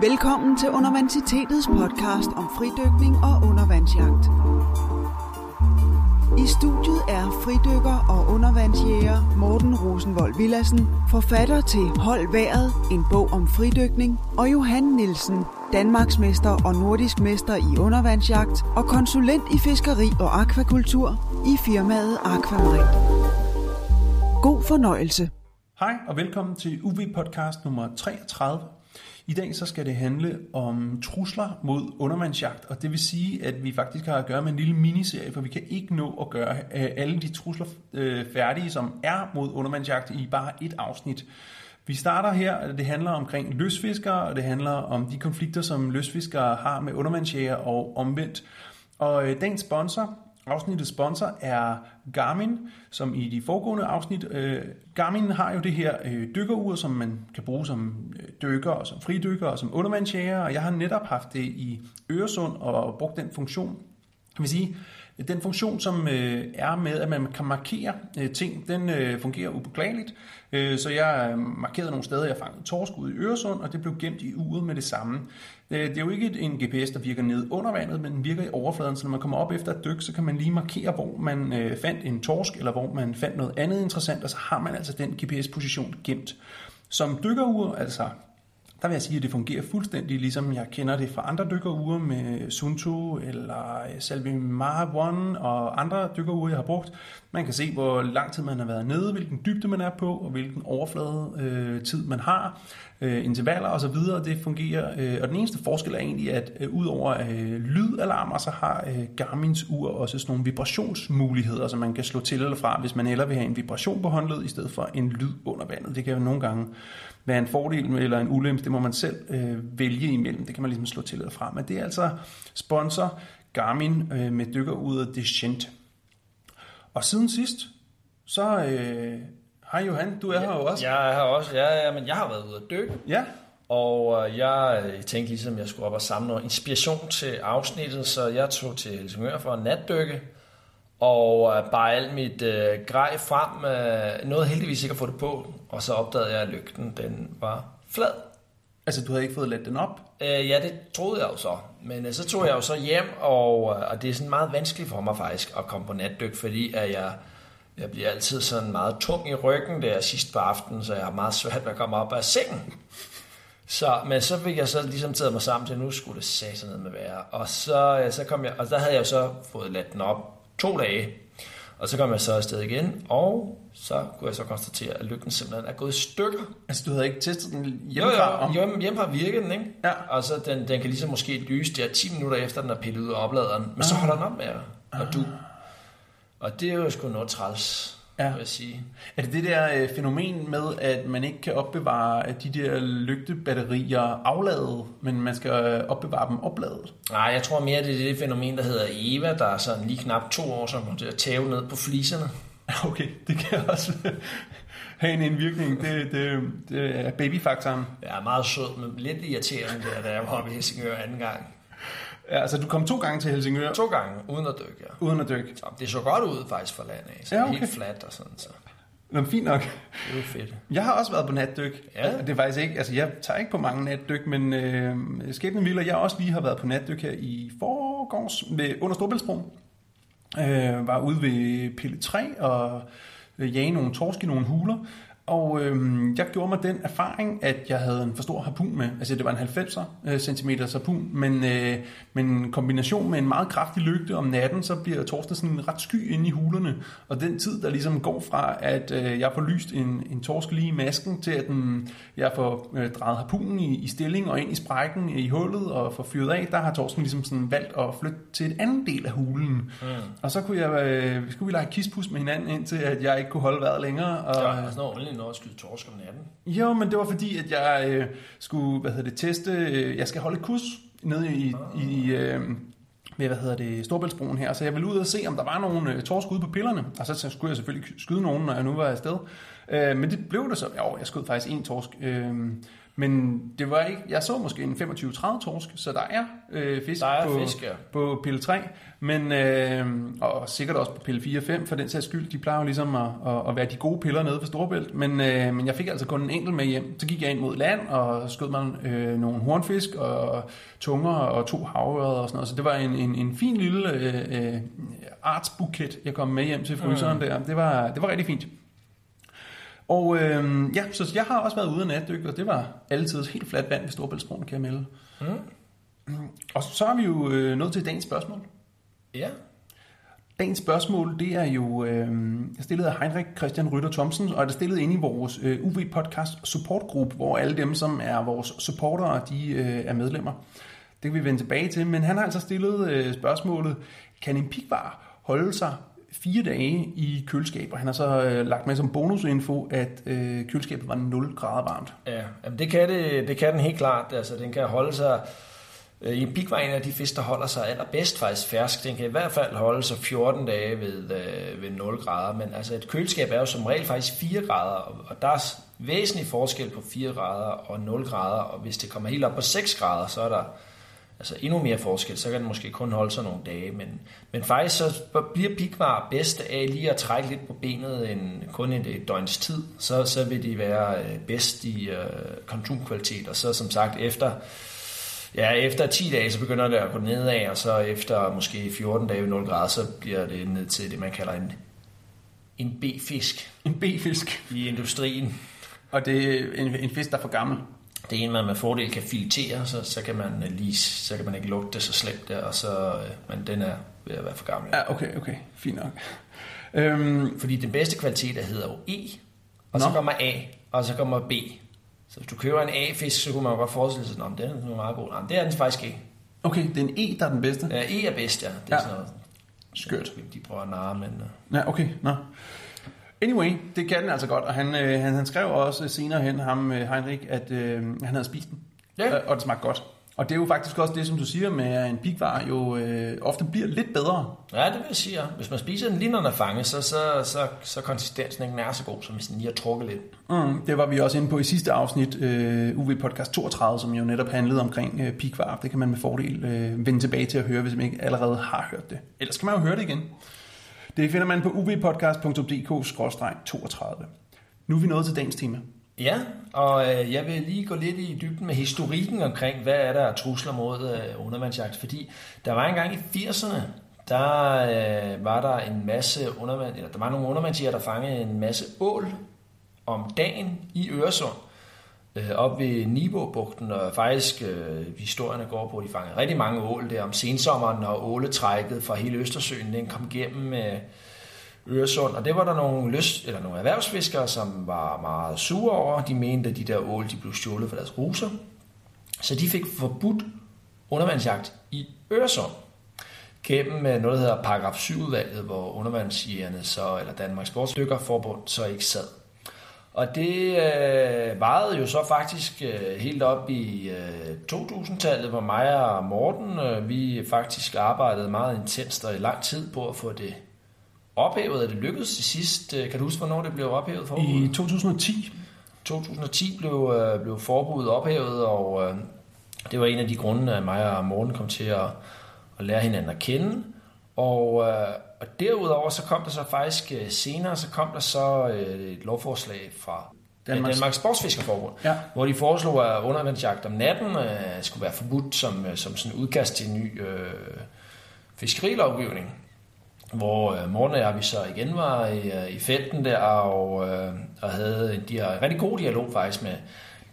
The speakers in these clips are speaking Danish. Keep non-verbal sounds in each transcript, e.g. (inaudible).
Velkommen til Universitetets podcast om fridykning og undervandsjagt. I studiet er fridykker og undervandsjæger Morten Rosenvold Villassen, forfatter til Hold Været, en bog om fridykning, og Johan Nielsen, Danmarksmester og nordisk mester i undervandsjagt og konsulent i fiskeri og akvakultur i firmaet Aquamarine. God fornøjelse. Hej og velkommen til UV-podcast nummer 33. I dag så skal det handle om trusler mod undervandsjagt, og det vil sige, at vi faktisk har at gøre med en lille miniserie, for vi kan ikke nå at gøre øh, alle de trusler øh, færdige, som er mod undervandsjagt i bare et afsnit. Vi starter her, det handler omkring løsfiskere, og det handler om de konflikter, som løsfiskere har med undervandsjæger og omvendt. Og øh, dagens sponsor Afsnittets sponsor er Garmin, som i de foregående afsnit. Øh, Garmin har jo det her øh, dykkerur, som man kan bruge som øh, dykker, og som fridykker og som undervandsjæger, og jeg har netop haft det i Øresund og brugt den funktion. Jeg vil sige, den funktion, som øh, er med, at man kan markere øh, ting, den øh, fungerer ubeklageligt. Øh, så jeg øh, markerede nogle steder, jeg fangede torsk ud i Øresund, og det blev gemt i uret med det samme. Øh, det er jo ikke en GPS, der virker ned under vandet, men den virker i overfladen, så når man kommer op efter et dyk, så kan man lige markere, hvor man øh, fandt en torsk, eller hvor man fandt noget andet interessant, og så har man altså den GPS-position gemt. Som dykkerur, altså der vil jeg sige, at det fungerer fuldstændig ligesom jeg kender det fra andre dykkerure med Sunto eller Salvimar One og andre dykkerure, jeg har brugt. Man kan se, hvor lang tid man har været nede, hvilken dybde man er på, og hvilken overflade øh, tid man har, øh, intervaller osv. Det fungerer. Øh, og den eneste forskel er egentlig, at øh, udover øh, lydalarmer, så har øh, Garmins ur også sådan nogle vibrationsmuligheder, så man kan slå til eller fra, hvis man heller vil have en vibration på håndledet, i stedet for en lyd under vandet. Det kan jo nogle gange være en fordel eller en ulempe, det må man selv øh, vælge imellem. Det kan man ligesom slå til eller fra. Men det er altså sponsor Garmin øh, med dykkeruret Descent. Og siden sidst, så... Øh, hej Johan, du er ja, her jo også. Jeg er her også, ja, ja, men jeg har været ude at dykke. Ja. Og øh, jeg tænkte ligesom, jeg skulle op og samle noget inspiration til afsnittet, så jeg tog til Helsingør for at natdykke og øh, bare alt mit øh, grej frem. Øh, noget heldigvis ikke at få det på, og så opdagede jeg, at lygten den var flad. Altså, du havde ikke fået let den op? Øh, ja, det troede jeg jo så. Men øh, så tog jeg jo så hjem, og, øh, og det er sådan meget vanskeligt for mig faktisk at komme på natdyk, fordi at jeg, jeg bliver altid sådan meget tung i ryggen der sidst på aftenen, så jeg har meget svært ved at komme op af sengen. Så, men så fik jeg så ligesom taget mig sammen til, at nu skulle det satan med være. Og så, så kom jeg, og der havde jeg jo så fået ladt den op to dage. Og så kom jeg så afsted igen, og så kunne jeg så konstatere, at lygten simpelthen er gået i stykker. Altså, du havde ikke testet den hjemmefra? Jo, jo, hjemmefra virker den, ikke? Ja. Og så den, den kan ligesom måske lyse der 10 minutter efter, den er pillet ud af opladeren. Men ah. så holder den op med at, at du. Og det er jo sgu noget træls ja. vil jeg sige. Er det det der øh, fænomen med, at man ikke kan opbevare de der lygtebatterier afladet, men man skal øh, opbevare dem opladet? Nej, jeg tror mere, det er det fænomen, der hedder EVA, der er sådan lige knap to år, som til at tæve ned på fliserne. (laughs) Okay, det kan også (laughs) have en indvirkning. Det, det, det er babyfaktoren. Jeg er meget sød, men lidt irriterende, der, da jeg var oppe i Helsingør anden gang. Ja, altså du kom to gange til Helsingør? To gange, uden at dykke, ja. Uden at dykke? Så det så godt ud faktisk for landet af, så ja, okay. helt fladt og sådan, så... Nå, fint nok. Det er fedt. Jeg har også været på natdyk. Ja. Det er faktisk ikke, altså jeg tager ikke på mange natdyk, men øh, skæbnen vil, jeg også lige har været på natdyk her i forgårs ved, under Storbæltsbroen. Øh, var ude ved Pille 3 og øh, jage nogle torsk i nogle huler. Og øhm, jeg gjorde mig den erfaring, at jeg havde en for stor harpun med. Altså det var en 90 øh, cm harpun, men, øh, men en kombination med en meget kraftig lygte om natten, så bliver torsten sådan ret sky inde i hulerne. Og den tid, der ligesom går fra, at øh, jeg får lyst en, en torsk lige i masken, til at den, jeg får øh, drejet harpunen i, i stilling og ind i sprækken i hullet og får fyret af, der har torsken ligesom sådan valgt at flytte til et andet del af hulen. Mm. Og så kunne, jeg, øh, skulle vi lege kispus med hinanden, indtil at jeg ikke kunne holde vejret længere. Og, ja, altså, noget at skyde torsk om natten. Jo, men det var fordi, at jeg øh, skulle, hvad hedder det, teste, øh, jeg skal holde et kus nede i, ah. i øh, ved, hvad hedder det, Storbæltsbroen her, så jeg ville ud og se, om der var nogle øh, torsk ude på pillerne, og så skulle jeg selvfølgelig skyde nogen, når jeg nu var afsted. Øh, men det blev det så. Jo, jeg skød faktisk en torsk. Øh, men det var ikke, jeg så måske en 25-30 torsk, så der er øh, fisk, Der er på, fisk, ja. på pille 3, men, øh, og sikkert også på pille 4 og 5 for den sags skyld. De plejer jo ligesom at, at, at være de gode piller nede for Storebælt, men, øh, men jeg fik altså kun en enkelt med hjem. Så gik jeg ind mod land og skød mig øh, nogle hornfisk og tunger og to havøreder og sådan noget. Så det var en, en, en fin lille øh, øh, artsbuket, jeg kom med hjem til fryseren mm. der. Det var, det var rigtig fint. Og øh, ja, så jeg har også været ude og natdykke, og det var altid helt fladt vand ved Storbæltsbroen, kan jeg melde. Mm. Og så er vi jo øh, nået til dagens spørgsmål. Ja. Dagens spørgsmål, det er jo øh, stillet af Heinrich Christian Rytter Thomsen, og er det stillet ind i vores øh, UV-podcast supportgruppe, hvor alle dem, som er vores supportere, de øh, er medlemmer. Det kan vi vende tilbage til, men han har altså stillet øh, spørgsmålet, kan en pikvar holde sig fire dage i køleskab, og han har så øh, lagt med som bonusinfo, at øh, køleskabet var 0 grader varmt. Ja, jamen det kan, det, det kan den helt klart. Altså, den kan holde sig... øh, I en pik var en af de fisk, der holder sig allerbedst faktisk fersk. Den kan i hvert fald holde sig 14 dage ved, øh, ved 0 grader. Men altså et køleskab er jo som regel faktisk 4 grader, og, og der er væsentlig forskel på 4 grader og 0 grader. Og hvis det kommer helt op på 6 grader, så er der altså endnu mere forskel. Så kan den måske kun holde sig nogle dage. Men, men faktisk så bliver pikvar bedst af lige at trække lidt på benet en, kun et, et døgns tid. Så, så vil de være øh, bedst i øh, konsumkvalitet. Og så som sagt efter Ja, efter 10 dage, så begynder det at gå nedad, og så efter måske 14 dage ved 0 grader, så bliver det ned til det, man kalder en, en B-fisk En B-fisk, i industrien. og det er en, en fisk, der er for gammel. Det er en, man med fordel kan filtrere, så, så, kan man øh, lige, så kan man ikke lugte det så slemt der, og så, øh, men den er ved at være for gammel. Ja, okay, okay, fint nok. Øhm, Fordi den bedste kvalitet der hedder jo E, og så Nå. kommer A, og så kommer B. Så hvis du køber en A-fisk, så kunne man jo godt forestille sig, at den er meget god. Nej, det er den faktisk ikke. okay, det er en E, der er den bedste. Ja, E er bedst, ja. Det er Ja. ja. sådan noget. Skørt. De prøver at narre, men... øh, Ja, okay, nå. Anyway, det kan den altså godt, og han, øh, han, han skrev også senere hen, ham øh, Heinrich, at øh, han havde spist den, Ja. øh, og det smagte godt. Og det er jo faktisk også det, som du siger med, at en pikvar jo øh, ofte bliver lidt bedre. Ja, det vil jeg sige. Hvis man spiser den lige når den er fanget, så, så, så, så konsistensen ikke nær så god, som hvis den lige har trukket lidt. Mm, det var vi også inde på i sidste afsnit, øh, UV Podcast 32, som jo netop handlede omkring øh, pikvar. Det kan man med fordel øh, vende tilbage til at høre, hvis man ikke allerede har hørt det. Ellers kan man jo høre det igen. Det finder man på uvpodcast.dk-32. Nu er vi nået til dagens tema. Ja, og øh, jeg vil lige gå lidt i dybden med historikken omkring, hvad er der af trusler mod øh, undervandsjagt. Fordi der var engang i 80'erne, der øh, var der en masse undervand, eller der var nogle undervandsjæger, der fangede en masse ål om dagen i Øresund. Øh, op ved Nibobugten, og faktisk øh, historierne går på, at de fangede rigtig mange ål der om sensommeren, når åletrækket fra hele Østersøen, den kom igennem øh, Øresund, og det var der nogle, lyst, eller nogle erhvervsfiskere, som var meget sure over. De mente, at de der ål de blev stjålet fra deres ruser. Så de fik forbudt undervandsjagt i Øresund gennem øh, noget, der hedder paragraf 7-udvalget, hvor undervandsjægerne så, eller Danmarks Sportsdykkerforbund så ikke sad. Og det øh, varede jo så faktisk øh, helt op i øh, 2000-tallet, hvor mig og Morten, øh, vi faktisk arbejdede meget intenst og i lang tid på at få det ophævet, og det lykkedes til sidst. Øh, Kan du huske, hvornår det blev ophævet? I forbuddet? 2010. 2010 blev, øh, blev forbuddet ophævet, og øh, det var en af de grunde, at mig og Morten kom til at, at lære hinanden at kende. Og, øh, og derudover så kom der så faktisk øh, senere, så kom der så øh, et lovforslag fra Danmarks- Danmarks, Sportsfiskerforbund, Ja. hvor de foreslog, at undervandsjagt om natten øh, skulle være forbudt som, øh, som sådan udkast til en ny øh, fiskerilovgivning hvor øh, Morten og jeg, vi så igen var i, øh, i felten der, og, øh, og havde de en rigtig god dialog faktisk med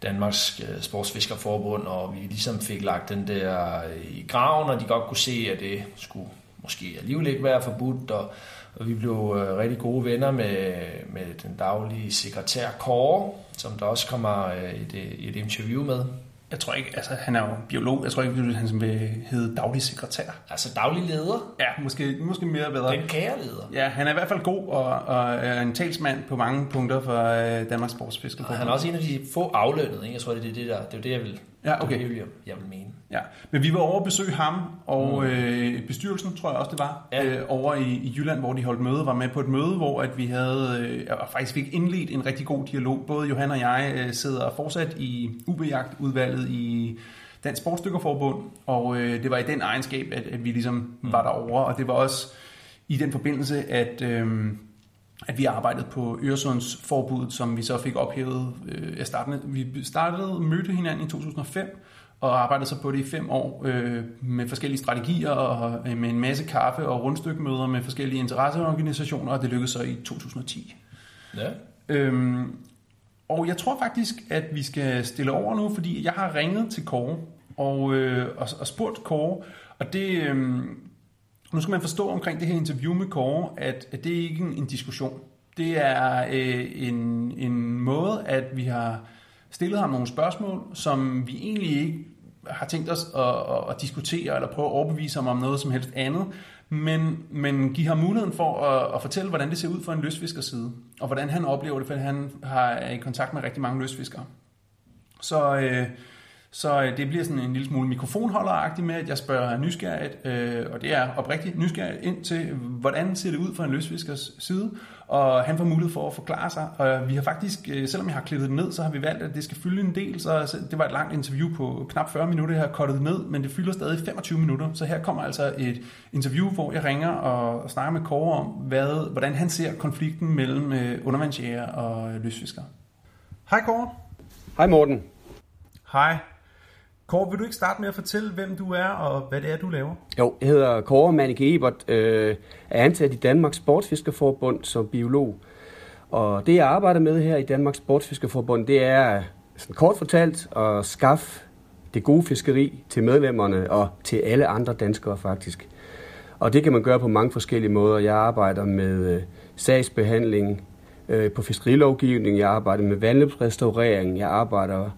Danmarks øh, Sportsfiskerforbund, og vi ligesom fik lagt den der i graven, og de godt kunne se, at det skulle måske alligevel ikke være forbudt, og, og vi blev øh, rigtig gode venner med, med den daglige sekretær Kåre, som der også kommer øh, et, et interview med. Jeg tror ikke, altså han er jo biolog, jeg tror ikke, han vil hedde daglig sekretær. Altså daglig leder, Ja, måske, måske mere bedre. den kære leder. Ja, han er i hvert fald god og, og er en talsmand på mange punkter for øh, Danmarks Og Sportsfiskerforbund. han er også en af de få aflønnede, ikke? jeg tror, det er det, der, det er det, jeg vil Ja, okay. Det vil jeg, jeg vil mene. Ja, men vi var over at besøge ham, og mm. øh, bestyrelsen, tror jeg også det var, Ja. øh, over i, i Jylland, hvor de holdt møde, var med på et møde, hvor at vi havde øh, faktisk fik indledt en rigtig god dialog. Både Johan og jeg øh, sidder fortsat i UB-jagtudvalget i Dansk Sportsdykkerforbund, og øh, det var i den egenskab, at, at vi ligesom mm. var derovre, og det var også i den forbindelse, at... Øh, at vi arbejdede på Øresundsforbuddet, som vi så fik ophævet. Øh, startede, vi startede mødte hinanden i 2005, og arbejdede så på det i fem år øh, med forskellige strategier og øh, med en masse kaffe og rundstykmøder med forskellige interesseorganisationer, og det lykkedes så i 2010. Ja. Øhm, og jeg tror faktisk, at vi skal stille over nu, fordi jeg har ringet til Kåre og, øh, og, og spurgt Kåre, og det, øh, nu skal man forstå omkring det her interview med Kåre, at, at det er ikke en, en diskussion. Det er øh, en, en måde, at vi har stillet ham nogle spørgsmål, som vi egentlig ikke har tænkt os at, at, at diskutere eller prøve at overbevise ham om noget som helst andet, men, men give ham muligheden for at, at fortælle, hvordan det ser ud for en løsfiskers side, og hvordan han oplever det, for han har, er i kontakt med rigtig mange løsfiskere. Så, øh, så øh, det bliver sådan en lille smule mikrofonholderagtigt med, at jeg spørger nysgerrigt, øh, og det er oprigtigt nysgerrigt ind til, hvordan ser det ud fra en løsfiskers side, og han får mulighed for at forklare sig. Og vi har faktisk, øh, selvom jeg har klippet det ned, så har vi valgt, at det skal fylde en del, så det var et langt interview på knap 40 minutter, jeg har kottet det ned, men det fylder stadig 25 minutter, så her kommer altså et interview, hvor jeg ringer og snakker med Kåre om, hvad, hvordan han ser konflikten mellem øh, undervandsjæger og løsfiskere. Hej Kåre. Hej Morten. Hej. Kåre, vil du ikke starte med at fortælle, hvem du er og hvad det er, du laver? Jo, jeg hedder Kåre Mannike Ebert, øh, er ansat i Danmarks Sportsfiskerforbund som biolog. Og det, jeg arbejder med her i Danmarks Sportsfiskerforbund, det er sådan kort fortalt at skaffe det gode fiskeri til medlemmerne og til alle andre danskere faktisk. Og det kan man gøre på mange forskellige måder. Jeg arbejder med øh, sagsbehandling øh, på fiskerilovgivning, jeg arbejder med vandløbsrestaurering, jeg arbejder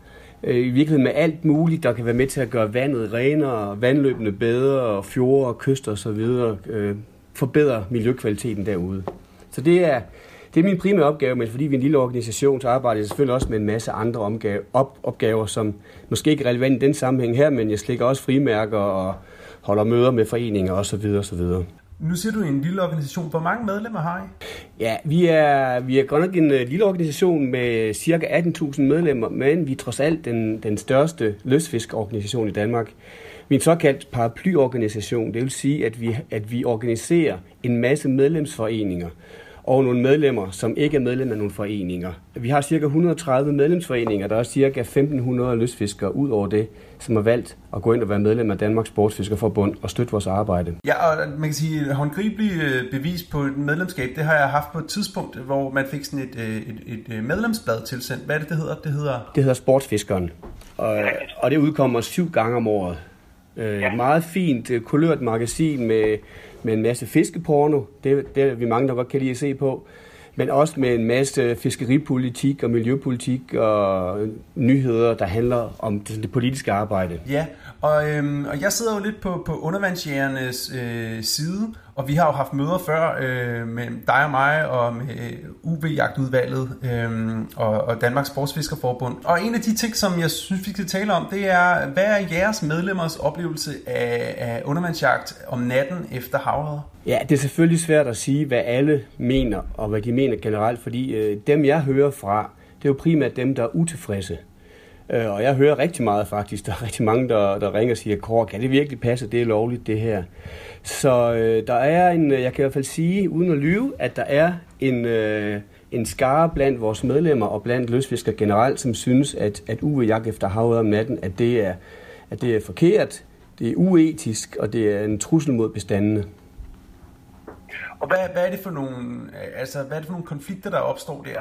øh, i virkeligheden med alt muligt, der kan være med til at gøre vandet renere, vandløbene bedre, og fjorde og kyster osv., øh, forbedre miljøkvaliteten derude. Så det er, det er min primære opgave, men fordi vi er en lille organisation, så arbejder jeg selvfølgelig også med en masse andre omgave, op, opgaver som måske ikke er relevant i den sammenhæng her, men jeg slikker også frimærker og holder møder med foreninger osv. osv. Nu ser du en lille organisation. Hvor mange medlemmer har I? Ja, vi er, vi er godt nok en øh, lille organisation med cirka 18.000 medlemmer, men vi er trods alt den, den største løsfiskorganisation i Danmark. Vi er en såkaldt paraplyorganisation, det vil sige, at vi, at vi organiserer en masse medlemsforeninger og nogle medlemmer, som ikke er medlem af nogle foreninger. Vi har cirka 130 medlemsforeninger, der er cirka 1.500 løsfiskere ud over det, som har valgt at gå ind og være medlem af Danmarks Sportsfiskerforbund og støtte vores arbejde. Ja, og man kan sige, håndgribelig øh, bevis på et medlemskab, det har jeg haft på et tidspunkt, hvor man fik sådan et, øh, et, et, et medlemsblad tilsendt. Hvad er det, det hedder? Det hedder... Det hedder Sportsfiskeren, og, og det udkommer syv gange om året. Øh, ja. Meget fint, øh, kulørt magasin med, med en masse fiskeporno. Det, det er vi mange, der godt kan lide at se på. Men også med en masse fiskeripolitik og miljøpolitik og nyheder, der handler om det, det politiske arbejde. Ja, og, øhm, og jeg sidder jo lidt på, på undervandsjægernes øh, side, og vi har jo haft møder før øh, med dig og mig og med øh, UV-jagtudvalget øh, og, og Danmarks Sportsfiskerforbund. Og en af de ting, som jeg synes, vi skal tale om, det er, hvad er jeres medlemmers oplevelse af, af undervandsjagt om natten efter havredder? Ja, det er selvfølgelig svært at sige, hvad alle mener, og hvad de mener generelt, fordi øh, dem, jeg hører fra, det er jo primært dem, der er utilfredse. Øh, og jeg hører rigtig meget faktisk. Der er rigtig mange, der, der ringer og siger, Kåre, kan det virkelig passe? Det er lovligt, det her. Så øh, der er en, øh, jeg kan i hvert fald sige, uden at lyve, at der er en, øh, en skare blandt vores medlemmer og blandt løsfiskere generelt, som synes, at, at UV-jagt efter havet om natten, at det, er, at det er forkert, det er uetisk, og det er en trussel mod bestandene. Og hvad, hvad er det for nogle, øh, altså, hvad er det for nogle konflikter, der opstår der?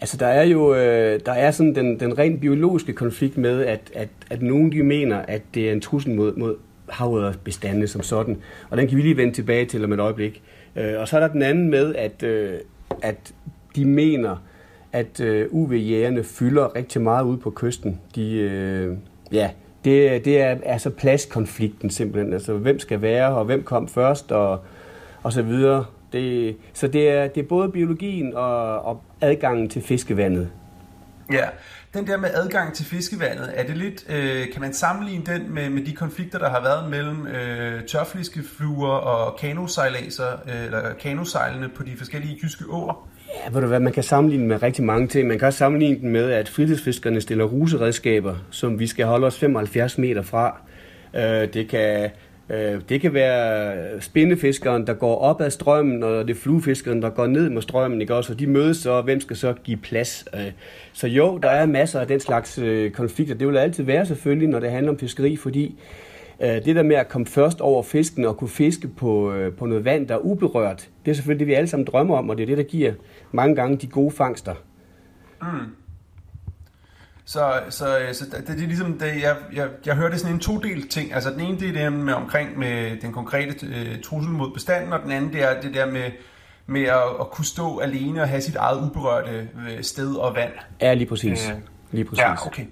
Altså der er jo øh, der er sådan den, den rent biologiske konflikt med, at, at, at nogen de mener, at det er en trussel mod, mod havøderbestandene som sådan. Og den kan vi lige vende tilbage til om et øjeblik. Øh, og så er der den anden med, at, øh, at de mener, at øh, UV-jægerne fylder rigtig meget ude på kysten. De, øh, ja, det, det er altså pladskonflikten simpelthen. Altså hvem skal være, og hvem kom først, og, og så videre. Det, så det er, det er både biologien og, og adgangen til fiskevandet. Ja, den der med adgang til fiskevandet, er det lidt, øh, kan man sammenligne den med, med de konflikter, der har været mellem øh, tørfiskefluer og kanosejlaser, øh, eller kanosejlene på de forskellige jyske åer? Ja, ved du hvad, man kan sammenligne med rigtig mange ting. Man kan også sammenligne den med, at fritidsfiskerne stiller ruseredskaber, som vi skal holde os 75 meter fra. Øh, det kan Øh, det kan være spindefiskeren, der går op ad strømmen, og det er fluefiskeren, der går ned med strømmen, ikke også? Og de mødes så, hvem skal så give plads? Øh, så jo, der er masser af den slags øh, konflikter. Det vil altid være selvfølgelig, når det handler om fiskeri, fordi det der med at komme først over fisken og kunne fiske på, på noget vand, der er uberørt, det er selvfølgelig det, vi alle sammen drømmer om, og det er det, der giver mange gange de gode fangster. Mm. Så, så, så det, det er ligesom, det, jeg, jeg, jeg hørte sådan en todelt ting. Altså den ene, det er det med omkring med den konkrete øh, trussel mod bestanden, og den anden, det er det der med, med at, at kunne stå alene og have sit eget uberørte øh, sted og vand. Ja, lige præcis. Øh, lige præcis. Ja, okay.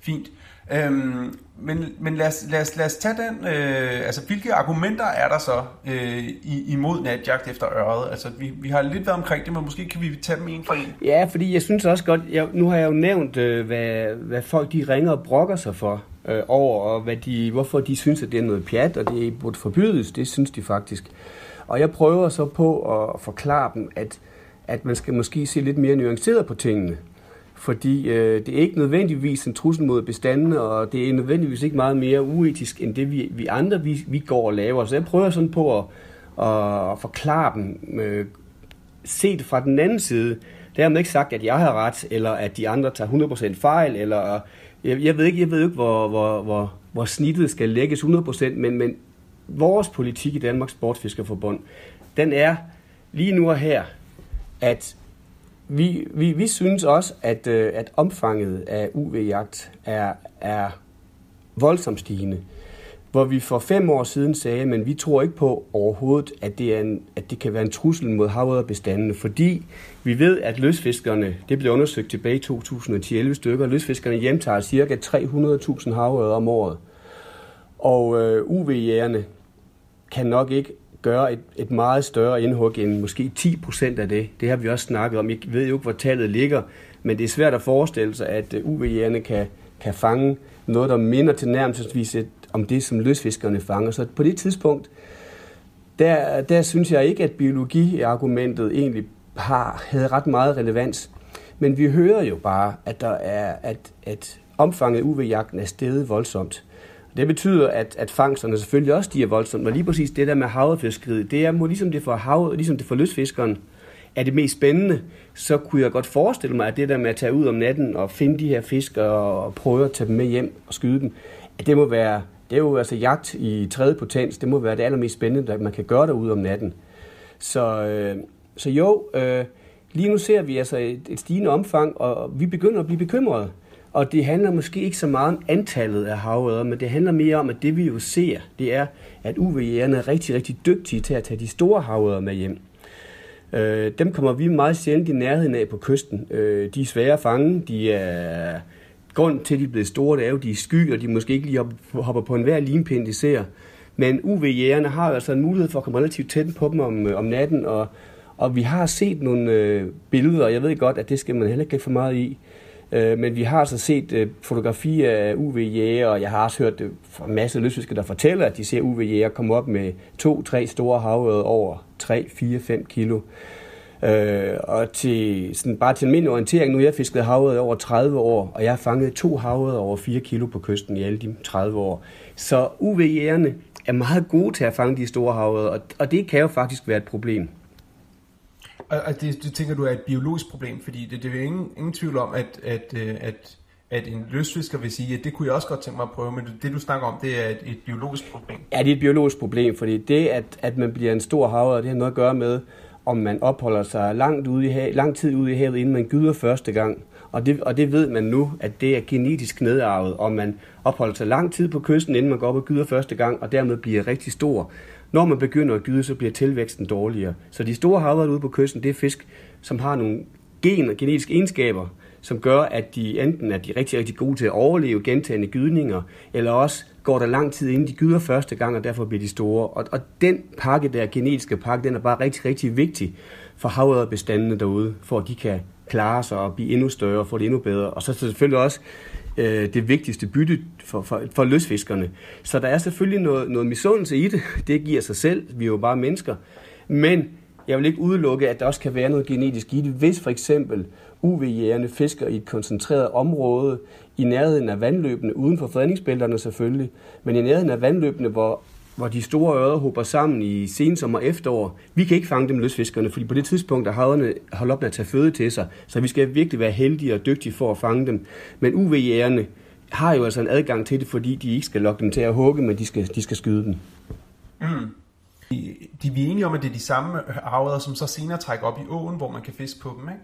Fint. Øhm, men men lad, os, lad, os, lad os tage den. Øh, altså, hvilke argumenter er der så øh, imod natjagt efter øret? Altså, vi, vi har lidt været omkring det, men måske kan vi tage dem en for en. Ja, fordi jeg synes også godt, jeg, nu har jeg jo nævnt, øh, hvad, hvad folk de ringer og brokker sig for øh, over, og hvad de, hvorfor de synes, at det er noget pjat, og det burde forbydes. Det synes de faktisk. Og jeg prøver så på at forklare dem, at, at man skal måske se lidt mere nuanceret på tingene fordi øh, det er ikke nødvendigvis en trussel mod bestandene, og det er nødvendigvis ikke meget mere uetisk, end det vi, vi andre vi, vi går og laver. Så jeg prøver sådan på at, at, forklare dem, øh, set fra den anden side. Dermed ikke sagt, at jeg har ret, eller at de andre tager 100% fejl, eller jeg, jeg ved ikke, jeg ved ikke hvor, hvor, hvor, hvor snittet skal lægges 100%, men, men vores politik i Danmarks Sportfiskerforbund, den er lige nu og her, at vi, vi, vi synes også, at, øh, at omfanget af UV-jagt er, er voldsomt stigende. Hvor vi for fem år siden sagde, men vi tror ikke på overhovedet, at det, er en, at det kan være en trussel mod havørredbestandene, fordi vi ved, at løsfiskerne, det blev undersøgt tilbage i 2011 stykker, løsfiskerne hjemtager ca. 300.000 havørreder om året. Og øh, UV-jægerne kan nok ikke gøre et, et meget større indhug end måske 10% af det. Det har vi også snakket om. Jeg ved jo ikke, hvor tallet ligger, men det er svært at forestille sig, at øh, UV-jægerne kan, kan fange noget, der minder til nærmest om det, som løsfiskerne fanger. Så på det tidspunkt, der, der synes jeg ikke, at biologiargumentet egentlig har, havde ret meget relevans. Men vi hører jo bare, at, der er, at, at omfanget af UV-jagten er steget voldsomt. Det betyder, at, at fangsterne selvfølgelig også stiger voldsomt, og lige præcis det der med havrefiskeriet, det er ligesom det for, hav, ligesom det for lystfiskeren, er det mest spændende, så kunne jeg godt forestille mig, at det der med at tage ud om natten og finde de her fisk og prøve at tage dem med hjem og skyde dem, at det må være, det er jo altså jagt i tredje potens, det må være det allermest spændende, at man kan gøre derude om natten. Så, øh, så jo, øh, lige nu ser vi altså et, et stigende omfang, og vi begynder at blive bekymrede. Og det handler måske ikke så meget om antallet af havørder, men det handler mere om, at det vi jo ser, det er, at UV-jægerne er rigtig, rigtig dygtige til at tage de store havørder med hjem. Øh, dem kommer vi meget sjældent i nærheden af på kysten. Øh, de er svære at fange, de er... Grund til, at de er blevet store, det er jo, de er sky, og de måske ikke lige hopper på enhver limpind, de ser. Men UV-jægerne har altså en mulighed for at komme relativt tæt på dem om, øh, om natten, og, og vi har set nogle øh, billeder, og jeg ved godt, at det skal man heller ikke for meget i, Øh, men vi har altså set øh, fotografier af UV-jæger, og jeg har også hørt øh, fra en masse løsfiskere, der fortæller, at de ser UV-jæger komme op med to-tre store havøde over 3, 4, 5 kilo. Øh, og til, sådan, bare til min orientering, nu har jeg fisket havet over 30 år, og jeg har fanget to havet over 4 kilo på kysten i alle de 30 år. Så UV-jægerne er meget gode til at fange de store havet, og, og det kan jo faktisk være et problem. Og det, det tænker du er et biologisk problem, fordi det, det er ingen, ingen tvivl om, at, at, øh, at, at en løsfisker vil sige, at det kunne jeg også godt tænke mig at prøve, men det du snakker om, det er et, et biologisk problem. Ja, det er et biologisk problem, fordi det, at, at man bliver en stor haver, det har noget at gøre med, om man opholder sig langt ude i havet, lang tid ude i havet, inden man gyder første gang. Og det, og det ved man nu, at det er genetisk nedarvet, om man opholder sig lang tid på kysten, inden man går op og gyder første gang, og dermed bliver rigtig stor. Når man begynder at gyde, så bliver tilvæksten dårligere. Så de store havre ude på kysten, det er fisk, som har nogle gen- og genetiske egenskaber, som gør, at de enten er de rigtig, rigtig gode til at overleve gentagende gydninger, eller også går der lang tid, inden de gyder første gang, og derfor bliver de store. Og, og den pakke der, genetiske pakke, den er bare rigtig, rigtig vigtig for havøderbestandene derude, for at de kan klare sig og blive endnu større og få det endnu bedre. Og så selvfølgelig også øh, det vigtigste bytte for, for, for løsfiskerne. Så der er selvfølgelig noget, noget misundelse i det. (laughs) Det giver sig selv. Vi er jo bare mennesker. Men jeg vil ikke udelukke, at der også kan være noget genetisk i det, hvis for eksempel UV-jægerne fisker i et koncentreret område i nærheden af vandløbene, uden for fredningsbælterne selvfølgelig, men i nærheden af vandløbene, hvor, hvor de store ører hopper sammen i sensommer og efterår. Vi kan ikke fange dem løsfiskerne, fordi på det tidspunkt er haverne holdt op med at tage føde til sig, så vi skal virkelig være heldige og dygtige for at fange dem. Men UV-jægerne har jo altså en adgang til det, fordi de ikke skal lokke dem til at hugge, men de skal, de skal skyde dem. Mm. De, de er enige om, at det er de samme haveder, som så senere trækker op i åen, hvor man kan fiske på dem, ikke?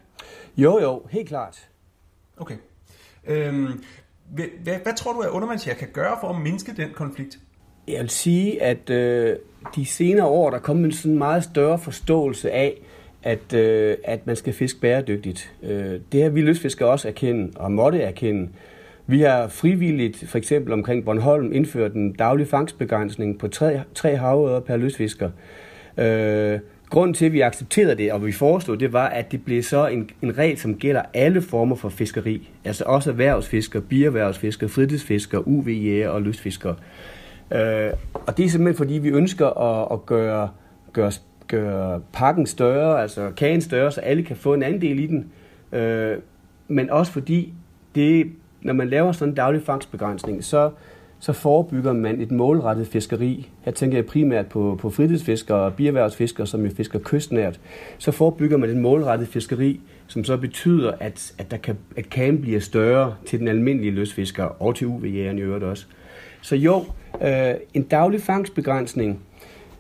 Jo, jo, helt klart. Okay. Øhm, hvad, hvad, hvad tror du, at undervandsjæger kan gøre for at mindske den konflikt? Jeg vil sige, at øh, de senere år, der er kommet en sådan meget større forståelse af, at, øh, at man skal fiske bæredygtigt. Øh, det har vi lystfiskere også erkende, og måtte erkende. Vi har frivilligt, for eksempel omkring Bornholm, indført en daglig fangstbegrænsning på tre, tre havøder per lystfisker. Øh, grunden til, at vi accepterede det, og vi foreslog, det var, at det blev så en, en regel, som gælder alle former for fiskeri. Altså også erhvervsfisker, bierhvervsfisker, fritidsfisker, UV-jæger og lystfiskere. Øh, Øh, og det er simpelthen, fordi vi ønsker at, at gøre, gøre, gøre pakken større, altså kagen større, så alle kan få en andel i den. Øh, men også fordi, det, når man laver sådan en daglig fangstbegrænsning, så, så forebygger man et målrettet fiskeri. Her tænker jeg primært på, på fritidsfiskere og bierhvervsfiskere, som jo fisker kystnært. Så forebygger man et målrettet fiskeri, som så betyder, at, at, der kan, at kagen bliver større til den almindelige løsfisker og til UV-jægeren i øvrigt også. Så jo, øh, en daglig fangstbegrænsning,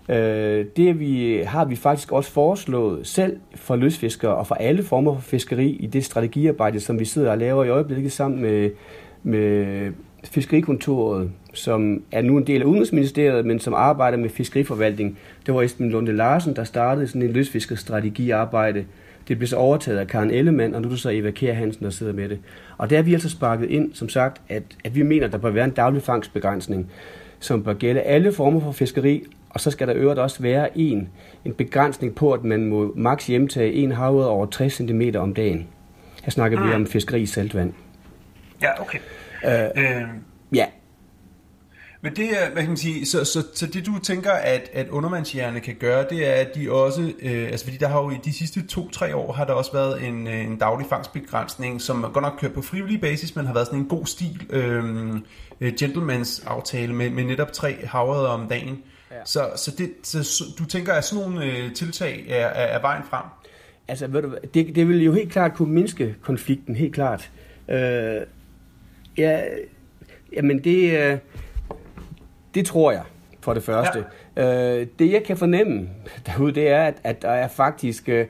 øh, det vi, har vi faktisk også foreslået selv for løsfiskere og for alle former for fiskeri i det strategiarbejde, som vi sidder og laver i øjeblikket sammen med, med Fiskerikontoret, som er nu en del af Udenrigsministeriet, men som arbejder med fiskeriforvaltning. Det var Esben Lunde Larsen, der startede sådan en løsfiskerstrategiarbejde. Det blev så overtaget af Karen Ellemann, og nu er det så Eva Kjær Hansen, der sidder med det. Og der har vi altså sparket ind, som sagt, at, at vi mener, at der bør være en daglig fangstbegrænsning, som bør gælde alle former for fiskeri, og så skal der øvrigt også være en, en begrænsning på, at man må maks hjemtage en havet over 60 cm om dagen. Her snakker mm. vi om fiskeri i saltvand. Ja, okay. Øh, øh, ja. Men det er, hvad kan man sige, så, så, så det du tænker, at, at undervandsjægerne kan gøre, det er, at de også, øh, altså fordi der har jo i de sidste to-tre år, har der også været en, øh, en daglig fangstbegrænsning, som godt nok kørt på frivillig basis, men har været sådan en god stil, øh, gentlemans aftale med, med netop tre havredder om dagen. Ja. Så, så, det, så du tænker, at sådan nogle øh, tiltag er, er, er vejen frem? Altså, ved du, det, det vil jo helt klart kunne mindske konflikten, helt klart. Øh, Ja, jamen det, øh, det tror jeg, for det første. Ja. Øh, det jeg kan fornemme derude, det er, at, at der er faktisk, øh,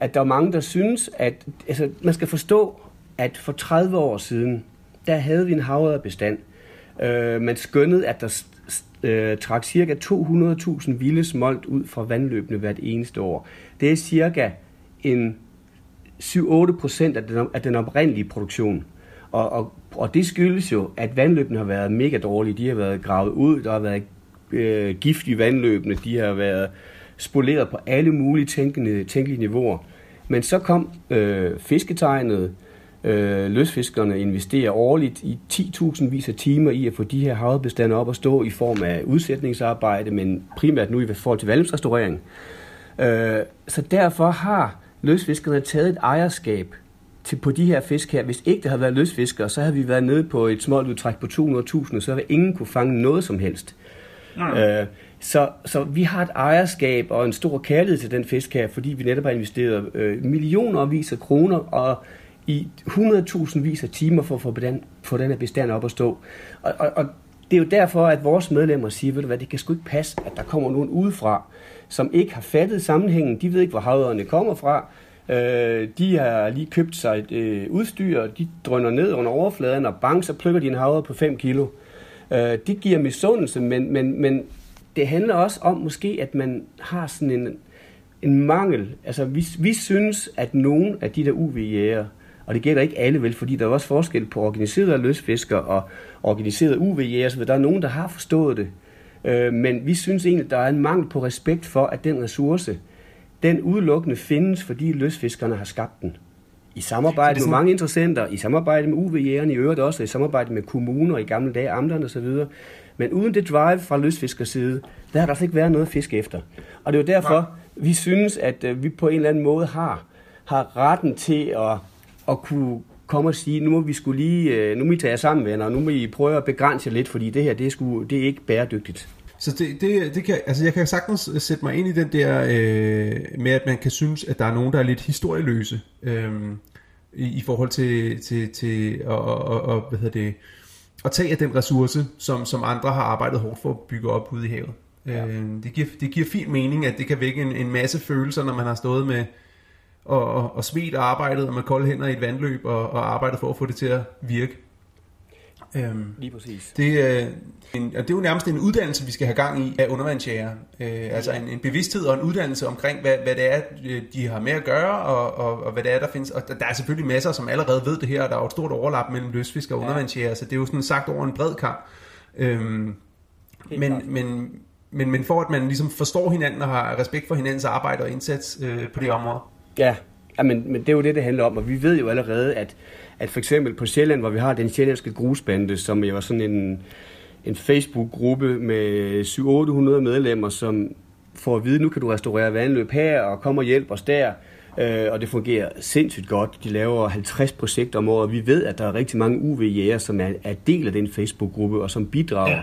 at der er mange, der synes, at altså, man skal forstå, at for 30 år siden, der havde vi en bestand. Man skønnede, at der øh, trak cirka 200.000 vilde smolt ud fra vandløbene hvert eneste år. Det er cirka en 7-8 procent af den, af den oprindelige produktion. Og, og, og det skyldes jo, at vandløbene har været mega dårlige. De har været gravet ud, der har været øh, gift i vandløbene, de har været spoleret på alle mulige tænkelige, tænkelige niveauer. Men så kom øh, fisketegnet, øh, løsfiskerne investerer årligt i 10.000 vis af timer i at få de her havbestande op at stå i form af udsætningsarbejde, men primært nu i forhold til vandløbsrestaurering. Øh, så derfor har løsfiskerne taget et ejerskab til, på de her fisk her. Hvis ikke det havde været løsfiskere, så havde vi været nede på et småt udtræk på 200.000, så havde ingen kunne fange noget som helst. Øh, så, så vi har et ejerskab og en stor kærlighed til den fisk her, fordi vi netop har investeret øh, millioner vis af kroner og i 100.000 vis af timer for at få den, få den her bestand op at stå. Og, og, og det er jo derfor, at vores medlemmer siger, ved du hvad, det kan sgu ikke passe, at der kommer nogen udefra, som ikke har fattet sammenhængen. De ved ikke, hvor havørerne kommer fra. Øh, de har lige købt sig et øh, udstyr, de drønner ned under overfladen, og bang, så plukker de en havre på 5 kilo. Øh, det giver misundelse, men, men, men det handler også om måske, at man har sådan en, en mangel. Altså, vi, vi synes, at nogle af de der UV-jæger, og det gælder ikke alle vel, fordi der er også forskel på organiserede løsfiskere og organiserede UV-jæger, så der er nogen, der har forstået det. Øh, men vi synes egentlig, at der er en mangel på respekt for, at den ressource, den udelukkende findes, fordi løsfiskerne har skabt den. I samarbejde med mange interessenter, i samarbejde med UV-jægerne i øvrigt også, og i samarbejde med kommuner i gamle dage, amterne osv. Men uden det drive fra lystfiskers side, der har der altså ikke været noget fisk efter. Og det er jo derfor, vi synes, at øh, vi på en eller anden måde har, har retten til at, at kunne komme og sige, nu må vi skulle lige, øh, nu må I tage jer sammen, venner, og nu må I prøve at begrænse lidt, fordi det her, det er, sgu, det er ikke bæredygtigt. Så det, det, det kan, altså jeg kan sagtens sætte mig ind i den der øh, med, at man kan synes, at der er nogen, der er lidt historieløse øh, i, i forhold til, til, til at, og, og, hvad hedder det, at tage af den ressource, som, som andre har arbejdet hårdt for at bygge op ude i havet. Ja. Øh, det, giver, det giver fin mening, at det kan vække en, en masse følelser, når man har stået med og, og, og svedt og arbejdet og med kolde hænder i et vandløb og, og arbejdet for at få det til at virke. Øhm, Lige præcis. det, er en, og det er jo nærmest en uddannelse, vi skal have gang i af undervandsjæger. Øh, altså en, en bevidsthed og en uddannelse omkring, hvad, hvad det er, øh, de har med at gøre, og, og, og hvad det er, der findes. Og der, der er selvfølgelig masser, som allerede ved det her, og der er jo et stort overlap mellem løsfisk og Ja. undervandsjæger, så det er jo sådan sagt over en bred kamp. Øhm, Helt men, klart. men, men, men for at man ligesom forstår hinanden og har respekt for hinandens arbejde og indsats øh, på det område. Ja, ja men, men det er jo det, det handler om, og vi ved jo allerede, at, at for eksempel på Sjælland, hvor vi har den sjællandske grusbande, som jo er sådan en, en Facebook-gruppe med 700-800 medlemmer, som får at vide, nu kan du restaurere vandløb her, og kom og hjælp os der, øh, og det fungerer sindssygt godt. De laver 50 projekter om året, og vi ved, at der er rigtig mange UV-jæger, som er, er del af den Facebook-gruppe, og som bidrager. Ja.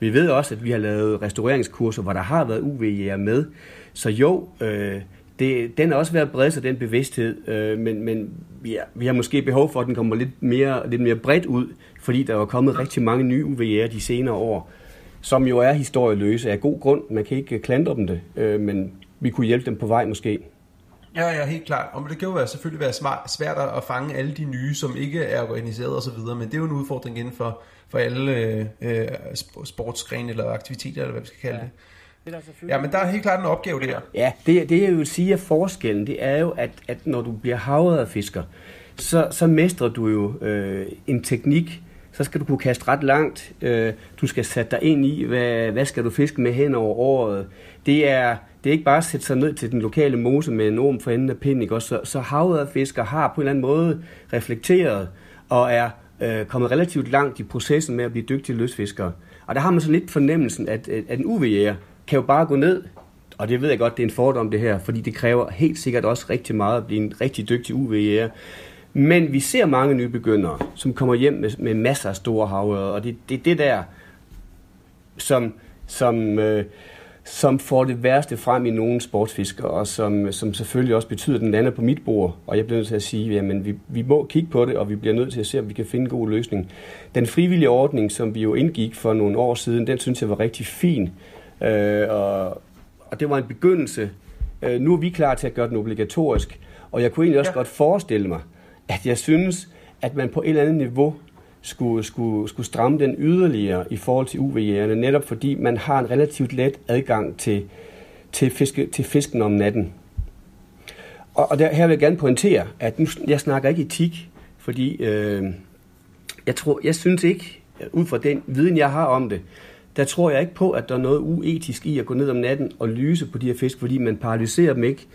Vi ved også, at vi har lavet restaureringskurser, hvor der har været UV-jæger med. Så jo, øh, det, den har også været bredt sig, den bevidsthed, øh, men, men vi, er, vi har måske behov for, at den kommer lidt mere, lidt mere bredt ud, fordi der er kommet rigtig mange nye UV-jæger de senere år, som jo er historieløse af god grund. Man kan ikke klandre dem det, øh, men vi kunne hjælpe dem på vej måske. Ja, ja, helt klart. Og det kan jo selvfølgelig være smart, svært at fange alle de nye, som ikke er organiseret osv., men det er jo en udfordring inden for, for alle øh, øh, sp- sportsgrene eller aktiviteter, eller hvad vi skal kalde ja. det. Ja, men der er helt klart en opgave der. Ja, det, det jeg vil sige er forskellen, det er jo, at, at når du bliver havet af fisker, så, så mestrer du jo øh, en teknik, så skal du kunne kaste ret langt. Øh, du skal sætte dig ind i, hvad, hvad skal du fiske med hen over året. Det er, det er ikke bare at sætte sig ned til den lokale mose med en orm for enden af pinden. Ikke? Også, så, så havet af fisker har på en eller anden måde reflekteret og er øh, kommet relativt langt i processen med at blive dygtige løsfiskere. Og der har man sådan lidt fornemmelsen, at, at en UV-jæger kan jo bare gå ned, og det ved jeg godt, det er en fordom det her, fordi det kræver helt sikkert også rigtig meget at blive en rigtig dygtig UV-jæger. Men vi ser mange nybegyndere, som kommer hjem med, med masser af store havørder, og det er det, det der, som, som, øh, som får det værste frem i nogle sportsfiskere, og som, som selvfølgelig også betyder, at den lander på mit bord. Og jeg bliver nødt til at sige, at vi, vi må kigge på det, og vi bliver nødt til at se, om vi kan finde en god løsning. Den frivillige ordning, som vi jo indgik for nogle år siden, den synes jeg var rigtig fin. Øh, og, og det var en begyndelse. Øh, nu er vi klar til at gøre den obligatorisk, og jeg kunne egentlig også Ja. godt forestille mig, at jeg synes, at man på et eller andet niveau skulle, skulle, skulle stramme den yderligere i forhold til UV-jægerne, netop fordi man har en relativt let adgang til, til, fiske, til fisken om natten. Og, og der, her vil jeg gerne pointere, at nu, jeg snakker ikke etik, fordi øh, jeg, tror, jeg synes ikke, ud fra den viden, jeg har om det, der tror jeg ikke på, at der er noget uetisk i at gå ned om natten og lyse på de her fisk, fordi man paralyserer dem ikke.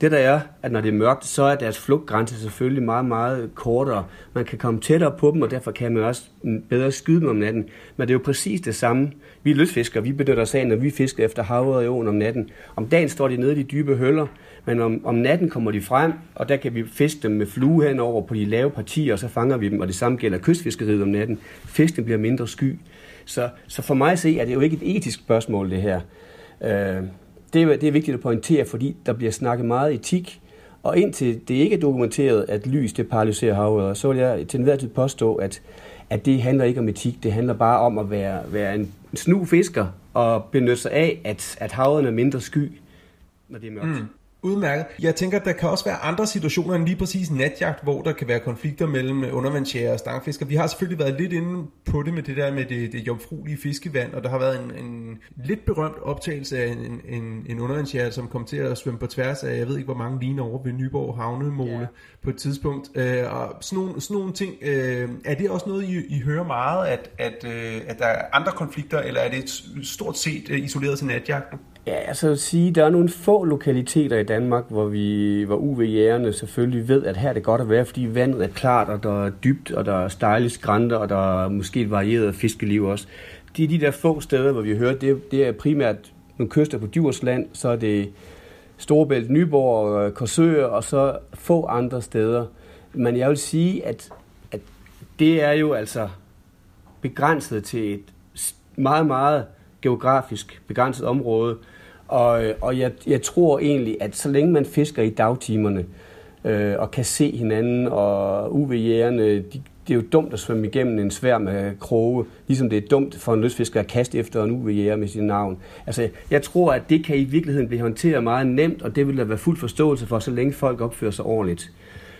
Det der er, at når det er mørkt, så er deres flugtgrænse selvfølgelig meget, meget kortere. Man kan komme tættere på dem, og derfor kan man også bedre skyde dem om natten. Men det er jo præcis det samme. Vi er lystfiskere, vi benytter os af, når vi fisker efter havet i åen om natten. Om dagen står de nede i de dybe høller, men om, om natten kommer de frem, og der kan vi fiske dem med flue henover på de lave partier, og så fanger vi dem, og det samme gælder kystfiskeriet om natten. Fisken bliver mindre sky. Så, så for mig at se, er det jo ikke et etisk spørgsmål, det her. Øh, det, er, det er vigtigt at pointere, fordi der bliver snakket meget etik, og indtil det ikke er dokumenteret, at lys det paralyserer havet, så vil jeg til enhver tid påstå, at, at det handler ikke om etik, det handler bare om at være, være en snu fisker og benytte sig af, at, at havet er mindre sky, når det er mørkt. Mm. Udmærket. Jeg tænker, at der kan også være andre situationer end lige præcis natjagt, hvor der kan være konflikter mellem undervandsjæger og stangfisker. Vi har selvfølgelig været lidt inde på det med det der med det, det jomfruelige fiskevand, og der har været en, en lidt berømt optagelse af en, en, en undervandsjæger, som kom til at svømme på tværs af, jeg ved ikke hvor mange liner over ved Nyborg Havnemole Ja. ja. på et tidspunkt. Øh, og sådan nogle, sådan nogle ting, øh, er det også noget, I, I hører meget, at, at, øh, at der er andre konflikter, eller er det et stort set øh, isoleret til natjagten? Ja, altså at sige, der er nogle få lokaliteter i Danmark, hvor, vi, hvor UV-jægerne selvfølgelig ved, at her er det godt at være, fordi vandet er klart, og der er dybt, og der er stejle skrænter, og der er måske et varieret fiskeliv også. Det er de der få steder, hvor vi hører, det, det er primært nogle kyster på Djursland, så er det Storebælt, Nyborg, øh, Korsør, og så få andre steder. Men jeg vil sige, at, at det er jo altså begrænset til et meget, meget geografisk begrænset område. Og, og jeg, jeg tror egentlig, at så længe man fisker i dagtimerne, øh, og kan se hinanden, og UV-jægerne, de, det er jo dumt at svømme igennem en svær med kroge, ligesom det er dumt for en lystfisker at kaste efter en UV-jæger med sin navn. Altså, jeg tror, at det kan i virkeligheden blive håndteret meget nemt, og det vil der være fuld forståelse for, så længe folk opfører sig ordentligt.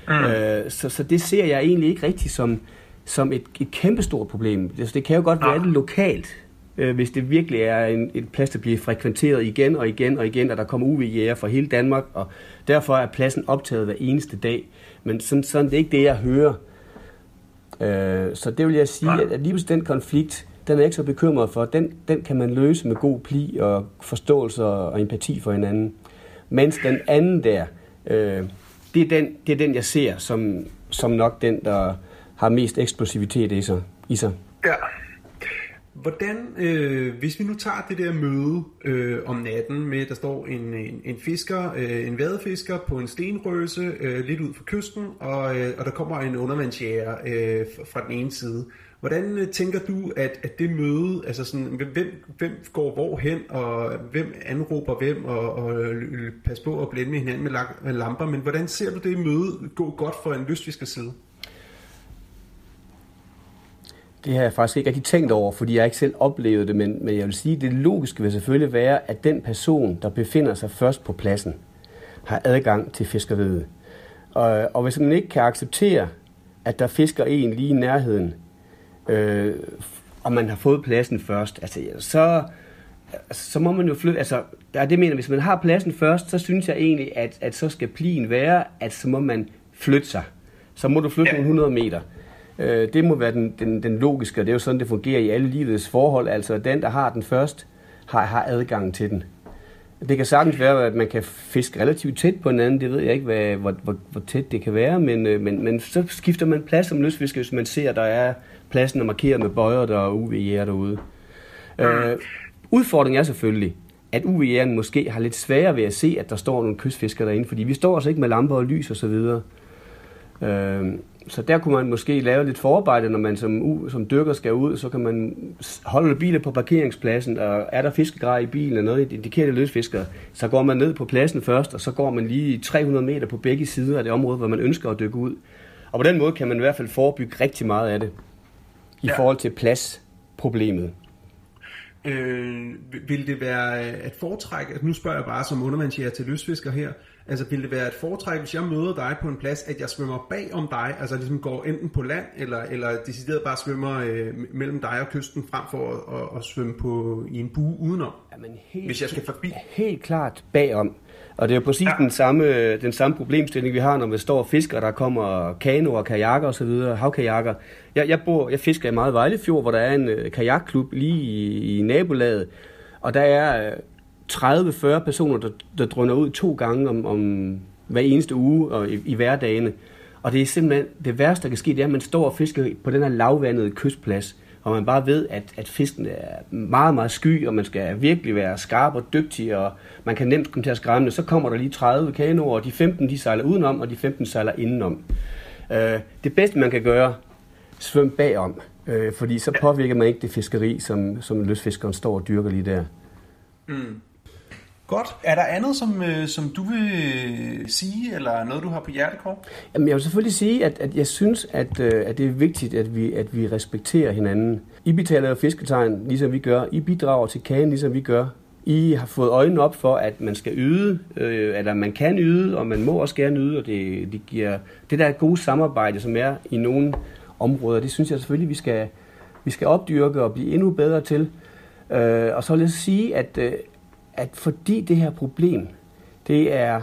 Mm. Øh, så, så det ser jeg egentlig ikke rigtig som, som et, et kæmpestort problem. Altså, det kan jo godt være det lokalt, øh, hvis det virkelig er en, et plads, der bliver frekventeret igen og igen og igen, og der kommer UV-jæger fra hele Danmark, og derfor er pladsen optaget hver eneste dag. Men sådan, sådan det er ikke det, jeg hører. Øh, så det vil jeg sige, at, at lige den konflikt, den er jeg ikke så bekymret for. Den, den kan man løse med god pli og forståelse og empati for hinanden. Mens den anden der, øh, det, er den, det er den, jeg ser som, som nok den, der har mest eksplosivitet i sig. I sig. Ja. Hvordan, øh, hvis vi nu tager det der møde øh, om natten med, der står en, en, en fisker, øh, en vadefisker på en stenrøse øh, lidt ud for kysten, og, øh, og der kommer en undervandsjæger øh, fra den ene side. Hvordan øh, tænker du, at, at det møde, altså sådan, hvem, hvem går hvor hen, og hvem anråber hvem, og, og øh, pas på at blænde med hinanden med, med lamper, men hvordan ser du det møde gå godt for en lystfiskers side? Det har jeg faktisk ikke rigtig tænkt over, fordi jeg ikke selv oplevet det, men, men jeg vil sige, at det logiske vil selvfølgelig være, at den person, der befinder sig først på pladsen, har adgang til fiskeriet. Og, og hvis man ikke kan acceptere, at der fisker en lige i nærheden, øh, og man har fået pladsen først, altså, så, så må man jo flytte. Altså, der det mener, hvis man har pladsen først, så synes jeg egentlig, at, at så skal plien være, at så må man flytte sig. Så må du flytte ja. nogle 100 meter. Øh, det må være den, den, den logiske, og det er jo sådan, det fungerer i alle livets forhold. Altså, den, der har den først, har, har adgang til den. Det kan sagtens være, at man kan fiske relativt tæt på hinanden. Det ved jeg ikke, hvad, hvor, hvor, hvor tæt det kan være, men, øh, men, men så skifter man plads som lystfisker, hvis man ser, at der er pladsen er markeret med bøjer der og UV-jæger derude. Mm. Øh, udfordringen er selvfølgelig, at uv måske har lidt sværere ved at se, at der står nogle kystfiskere derinde, fordi vi står altså ikke med lamper og lys og så videre. Øh, så der kunne man måske lave lidt forarbejde, når man som, som dykker skal ud, så kan man holde biler på parkeringspladsen, og er der fiskegrej i bilen eller noget, indikerer det løsfiskere, så går man ned på pladsen først, og så går man lige 300 meter på begge sider af det område, hvor man ønsker at dykke ud. Og på den måde kan man i hvert fald forebygge rigtig meget af det, i ja. forhold til pladsproblemet. Øh, vil det være at foretrække, at nu spørger jeg bare som undervandsjæger til løsfisker her, Altså vil det være et foretræk, hvis jeg møder dig på en plads, at jeg svømmer bag om dig, altså ligesom går enten på land, eller, eller decideret bare svømmer øh, mellem dig og kysten, frem for at, at, at svømme på, i en bue udenom, Jamen helt, hvis jeg skal forbi? Helt klart bagom. Og det er jo præcis ja. den, samme, den samme problemstilling, vi har, når vi står og fisker, der kommer kanoer, kajakker osv., havkajakker. Jeg, jeg, bor, jeg fisker i meget Vejlefjord, hvor der er en øh, kajakklub lige i, i nabolaget, og der er øh, 30-40 personer, der, der drøner ud to gange om, om hver eneste uge og i, i hverdagene. Og det er simpelthen det værste, der kan ske, det er, at man står og fisker på den her lavvandede kystplads, og man bare ved, at, at fisken er meget, meget sky, og man skal virkelig være skarp og dygtig, og man kan nemt komme til at skræmme Så kommer der lige 30 kanoer, og de 15 de sejler udenom, og de 15 sejler indenom. Øh, det bedste, man kan gøre, svøm bagom, øh, fordi så påvirker man ikke det fiskeri, som, som løsfiskeren står og dyrker lige der. Mm. Godt. Er der andet, som, øh, som du vil sige, eller noget, du har på hjertekort? Jamen, jeg vil selvfølgelig sige, at, at jeg synes, at, øh, at det er vigtigt, at vi, at vi respekterer hinanden. I betaler jo fisketegn, ligesom vi gør. I bidrager til kagen, ligesom vi gør. I har fået øjnene op for, at man skal yde, øh, eller man kan yde, og man må også gerne yde, og det, det giver det der gode samarbejde, som er i nogle områder, det synes jeg selvfølgelig, vi skal, vi skal opdyrke og blive endnu bedre til. Øh, og så vil jeg sige, at, øh, at fordi det her problem, det er,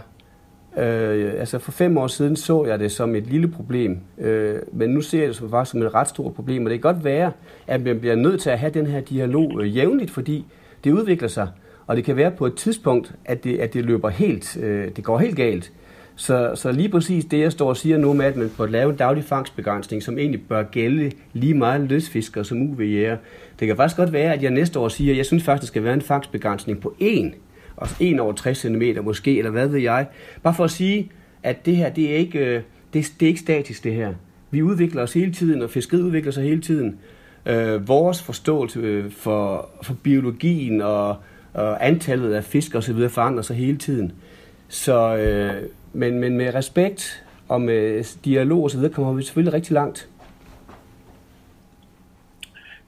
øh, altså for fem år siden så jeg det som et lille problem, øh, men nu ser jeg det som, faktisk som et ret stort problem, og det kan godt være, at man bliver nødt til at have den her dialog øh, jævnligt, fordi det udvikler sig, Og det kan være på et tidspunkt, at det, at det løber helt, øh, det går helt galt. Så, så lige præcis det, jeg står og siger nu med, at man får lavet en daglig fangstbegrænsning, som egentlig bør gælde lige meget løsfiskere som UVJ'er. Det kan faktisk godt være, at jeg næste år siger, at jeg synes faktisk, at der skal være en fangstbegrænsning på 1, og 1 over 60 cm måske, eller hvad ved jeg. Bare for at sige, at det her, det er ikke, øh, det, det er ikke statisk det her. Vi udvikler os hele tiden, og fiskeriet udvikler sig hele tiden. Øh, vores forståelse øh, for, for biologien og, og antallet af fisk og så videre forandrer sig hele tiden. Så, øh, men, men med respekt og med dialog osv. så kommer vi selvfølgelig rigtig langt.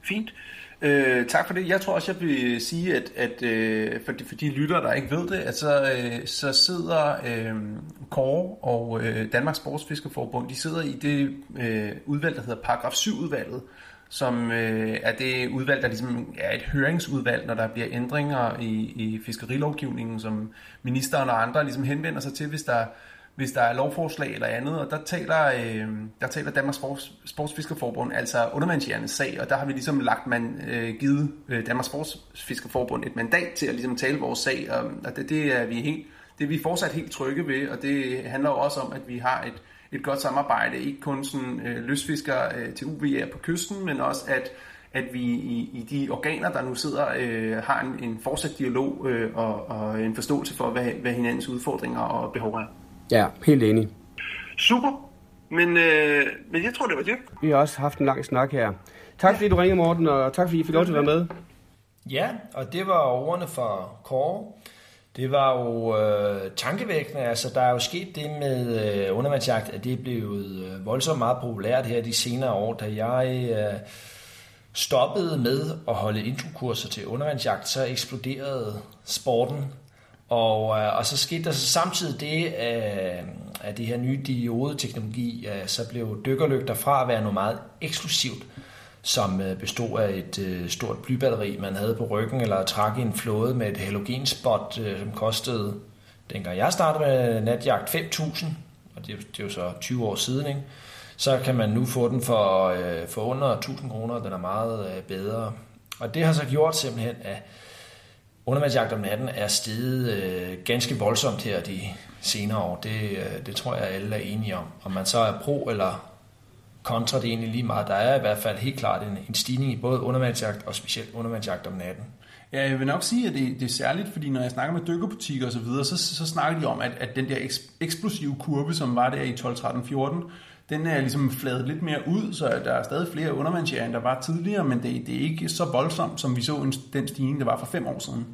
Fint. Øh, tak for det. Jeg tror også, jeg vil sige, at, at øh, for, de, for de lyttere, der ikke ved det, at så, øh, så sidder øh, Kåre og øh, Danmarks Sportsfiskerforbund, de sidder i det øh, udvalg, der hedder Paragraf 7-udvalget, som øh, er det udvalg, der ligesom er et høringsudvalg, når der bliver ændringer i, i fiskerilovgivningen, som ministeren og andre ligesom henvender sig til, hvis der hvis der er lovforslag eller andet, og der taler, øh, der taler Danmarks Sports, Sportsfiskerforbund, altså undervandsjærnes sag, og der har vi ligesom lagt man, øh, givet øh, Danmarks Sportsfiskerforbund et mandat til at ligesom tale vores sag, og, og det, det, er vi helt, det er vi fortsat helt trygge ved, og det handler jo også om, at vi har et, et godt samarbejde, ikke kun sådan øh, løsfisker øh, til UVR på kysten, men også at at vi i, i de organer, der nu sidder, øh, har en, en fortsat dialog øh, og, og en forståelse for, hvad, hvad hinandens udfordringer og behov er. Ja, helt enig. Super. Men, øh, men jeg tror, det var det. Vi har også haft en lang snak her. Tak fordi du ringede, Morten, og tak fordi I fik lov til at være med. Ja, og det var ordene for Kåre. Det var jo øh, tankevækkende. Altså, der er jo sket det med øh, undervandsjagt, at det er blevet øh, voldsomt meget populært her de senere år. Da jeg øh, stoppede med at holde introkurser til undervandsjagt, så eksploderede sporten og, øh, og så skete der så samtidig det, at, at det her nye diodeteknologi, øh, så blev dykkerlygter fra at være noget meget eksklusivt, som øh, bestod af et øh, stort blybatteri, man havde på ryggen, eller trak i en flåde med et halogenspot, øh, som kostede, dengang jeg startede med natjagt, 5.000, og det, det er jo så 20 år siden, ikke? så kan man nu få den for, for under 1.000 kroner, den er meget bedre. Og det har så gjort simpelthen, at undervandsjagt om natten er steget øh, ganske voldsomt her de senere år. Det, øh, det tror jeg, alle er enige om. Om man så er pro eller kontra, det er egentlig lige meget. Der er i hvert fald helt klart en, en stigning i både undervandsjagt og specielt undervandsjagt om natten. Ja, jeg vil nok sige, at det, det er særligt, fordi når jeg snakker med dykkerbutikker og så videre, så, så snakker de om, at, at den der eksplosive kurve, som var der i 12, 13, 14, den er ligesom fladet lidt mere ud, så der er stadig flere undervandsjæger, end der var tidligere, men det, det er ikke så voldsomt, som vi så en, den stigning, der var for fem år siden.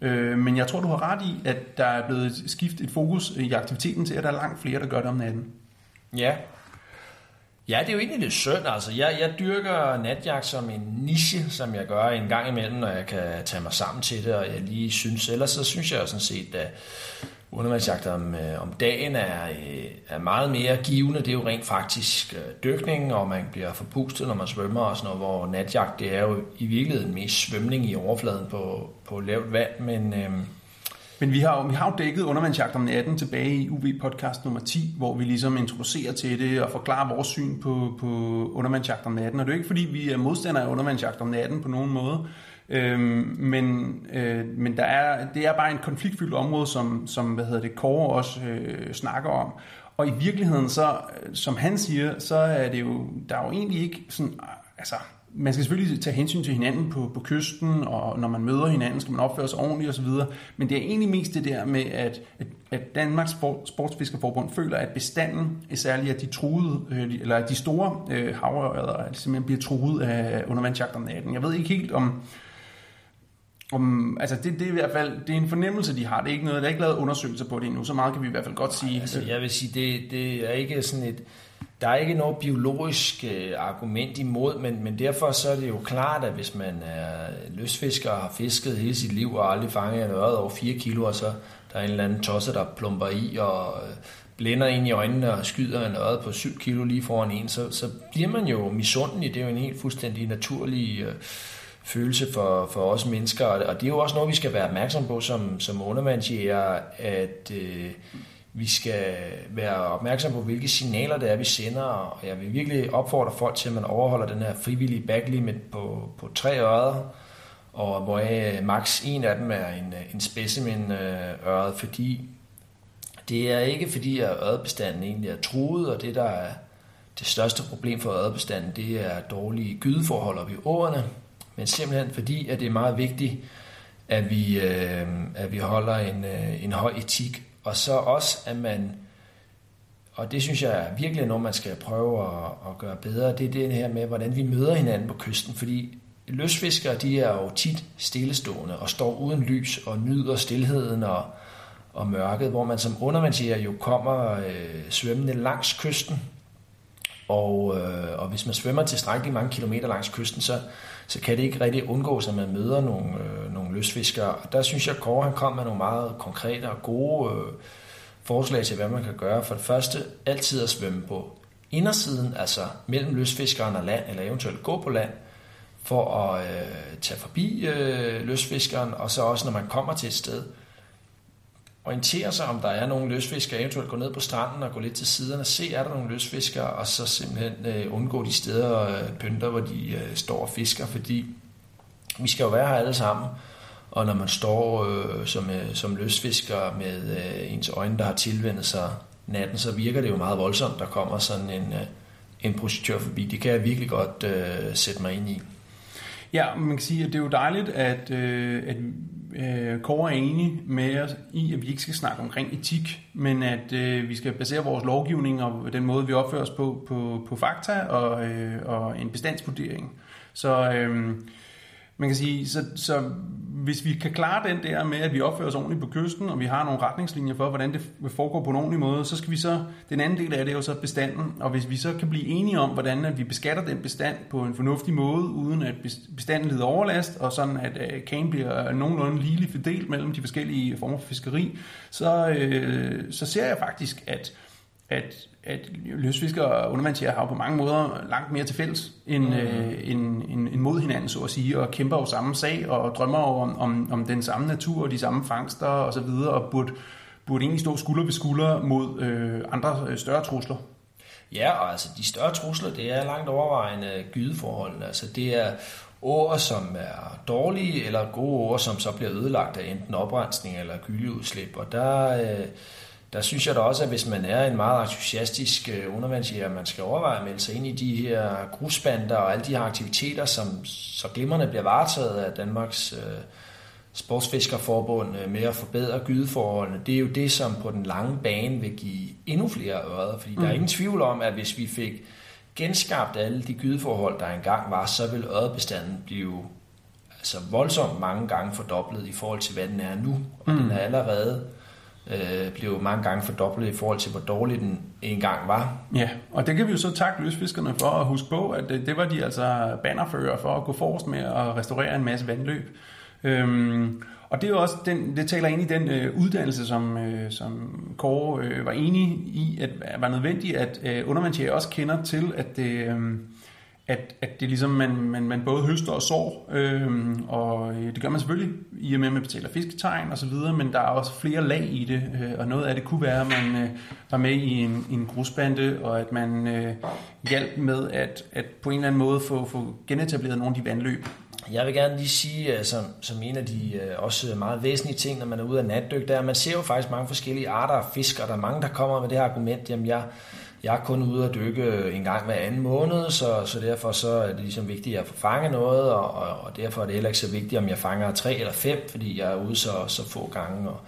Mm. Øh, men jeg tror, du har ret i, at der er blevet skiftet et fokus i aktiviteten til, at der er langt flere, der gør det om natten. Ja, Ja, det er jo egentlig lidt synd. Altså, jeg, jeg dyrker natjagt som en niche, som jeg gør en gang imellem, når jeg kan tage mig sammen til det, og jeg lige synes. Ellers så synes jeg sådan set, at undervandsjagt om, øh, om dagen er, øh, er meget mere givende. Det er jo rent faktisk øh, dykning, og man bliver forpustet, når man svømmer og sådan noget, hvor natjagt det er jo i virkeligheden mest svømning i overfladen på, på lavt vand, men... Øh, men vi har, jo, vi har jo dækket undervandsjagt om natten tilbage i UV-podcast nummer 10, hvor vi ligesom introducerer til det og forklarer vores syn på, på undervandsjagt om natten. Og det er jo ikke, fordi vi er modstandere af undervandsjagt om natten på nogen måde. Øhm, men øh, men der er, det er bare en konfliktfyldt område, som, som hvad hedder det, Kåre også øh, snakker om. Og i virkeligheden, så, øh, som han siger, så er det jo, der er jo egentlig ikke sådan, altså, man skal selvfølgelig tage hensyn til hinanden på, på kysten, og når man møder hinanden, skal man opføre sig ordentligt osv., men det er egentlig mest det der med, at, at, at Danmarks Sportsfiskerforbund føler, at bestanden, særligt at de truede, øh, eller de store øh, havrører, simpelthen bliver truet af undervandsjagt om natten. Jeg ved ikke helt om, om, altså det, det er i hvert fald det er en fornemmelse, de har. Det er ikke noget, der er ikke lavet undersøgelser på det endnu. Så meget kan vi i hvert fald godt sige. Altså, jeg vil sige, det, det er ikke sådan et, der er ikke noget biologisk øh, argument imod, men, men derfor så er det jo klart, at hvis man er løsfisker og har fisket hele sit liv og aldrig fanget en øret over 4 kilo, og så der er en eller anden tosse, der plumper i og øh, blænder ind i øjnene og skyder en øret på 7 kilo lige foran en, så, så bliver man jo misundelig. Det er jo en helt fuldstændig naturlig øh, følelse for, for os mennesker, og det er jo også noget, vi skal være opmærksom på som, som undervandsjæger, at øh, vi skal være opmærksom på, hvilke signaler det er, vi sender, og jeg vil virkelig opfordre folk til, at man overholder den her frivillige backlimit på, på tre ører, og hvor øh, maks max en af dem er en, øh, en specimen øh, øret, fordi det er ikke fordi, at ørebestanden egentlig er truet, og det der er det største problem for ørebestanden, det er dårlige gydeforhold op i åerne, men simpelthen fordi, at det er meget vigtigt, at vi, øh, at vi holder en, øh, en høj etik, og så også, at man, og det synes jeg er virkelig noget, man skal prøve at, at gøre bedre, det er det her med, hvordan vi møder hinanden på kysten, fordi løsfiskere, de er jo tit stillestående og står uden lys og nyder stillheden og, og mørket, hvor man som undervandsjæger jo kommer øh, svømmende langs kysten, og, øh, og hvis man svømmer tilstrækkeligt mange kilometer langs kysten, så, så kan det ikke rigtig undgås, at man møder nogle, øh, nogle løsfiskere. Og der synes jeg, at Kåre han kom med nogle meget konkrete og gode øh, forslag til, hvad man kan gøre. For det første, altid at svømme på indersiden, altså mellem løsfiskeren og land, eller eventuelt gå på land, for at øh, tage forbi øh, løsfiskeren, og så også, når man kommer til et sted, orientere sig, om der er nogle løsfiskere, eventuelt gå ned på stranden og gå lidt til siderne, se, er der nogle løsfiskere, og så simpelthen øh, undgå de steder og øh, pynter, hvor de øh, står og fisker, fordi vi skal jo være her alle sammen, og når man står øh, som, øh, som løsfisker med øh, ens øjne, der har tilvendet sig natten, så virker det jo meget voldsomt, der kommer sådan en, øh, en projektør forbi. Det kan jeg virkelig godt øh, sætte mig ind i. Ja, man kan sige, at det er jo dejligt, at, øh, at øh, Kåre er enig med os i, at vi ikke skal snakke omkring etik, men at øh, vi skal basere vores lovgivning og den måde, vi opfører os på, på, på fakta og, øh, og en bestandsvurdering. Så øh, man kan sige, så, så hvis vi kan klare den der med, at vi opfører os ordentligt på kysten, og vi har nogle retningslinjer for, hvordan det foregår på en ordentlig måde, så skal vi så, den anden del af det er jo så bestanden, og hvis vi så kan blive enige om, hvordan at vi beskatter den bestand på en fornuftig måde, uden at bestanden lider overlast, og sådan at øh, kagen bliver nogenlunde ligeligt fordelt mellem de forskellige former for fiskeri, så, øh, så ser jeg faktisk, at at, at løsfiskere og undervandsjæger har på mange måder langt mere til fælles end, mm. øh, end, end, end mod hinanden, så at sige, og kæmper jo samme sag og drømmer jo om, om, om den samme natur og de samme fangster og så videre, og burde, burde egentlig stå skulder ved skulder mod øh, andre øh, større trusler. Ja, og altså de større trusler, det er langt overvejende gydeforhold. Altså det er ord, som er dårlige, eller gode ord, som så bliver ødelagt af enten oprensning eller gyldeudslip. Og der... Øh, der synes jeg da også, at hvis man er en meget entusiastisk øh, undervandsjæger, man skal overveje at melde sig ind i de her grusbander og alle de her aktiviteter, som så glimrende bliver varetaget af Danmarks øh, Sportsfiskerforbund øh, med at forbedre gydeforholdene. Det er jo det, som på den lange bane vil give endnu flere ører, fordi mm. der er mm. ingen tvivl om, at hvis vi fik genskabt alle de gydeforhold, der engang var, så vil ørebestanden blive altså voldsomt mange gange fordoblet i forhold til, hvad den er nu. Og mm. den er allerede øh, blev mange gange fordoblet i forhold til, hvor dårlig den engang var. Ja, og det kan vi jo så takke lystfiskerne for at huske på, at det, det var de altså bannerfører for at gå forrest med at restaurere en masse vandløb. Øhm, og det er jo også den, det taler ind i den øh, uddannelse, som, øh, som Kåre øh, var enig i, at var nødvendigt, at øh, undervandsjæger også kender til, at det, øh, at, at det er ligesom, man, man, man både høster og sår, øhm, og øh, det gør man selvfølgelig i og med, at man betaler fisketegn og så videre, men der er også flere lag i det, øh, og noget af det kunne være, at man øh, var med i en, en grusbande, og at man øh, hjalp med at, at på en eller anden måde få, få genetableret nogle af de vandløb. Jeg vil gerne lige sige, øh, som, som en af de øh, også meget væsentlige ting, når man er ude af natdyk, der er, at man ser jo faktisk mange forskellige arter af fisk, og der er mange, der kommer med det her argument, jamen jeg, jeg er kun ude at dykke en gang hver anden måned, så, så derfor så er det ligesom vigtigt, at jeg får fanget noget, og, og, og derfor er det heller ikke så vigtigt, om jeg fanger tre eller fem, fordi jeg er ude så, så få gange. Og,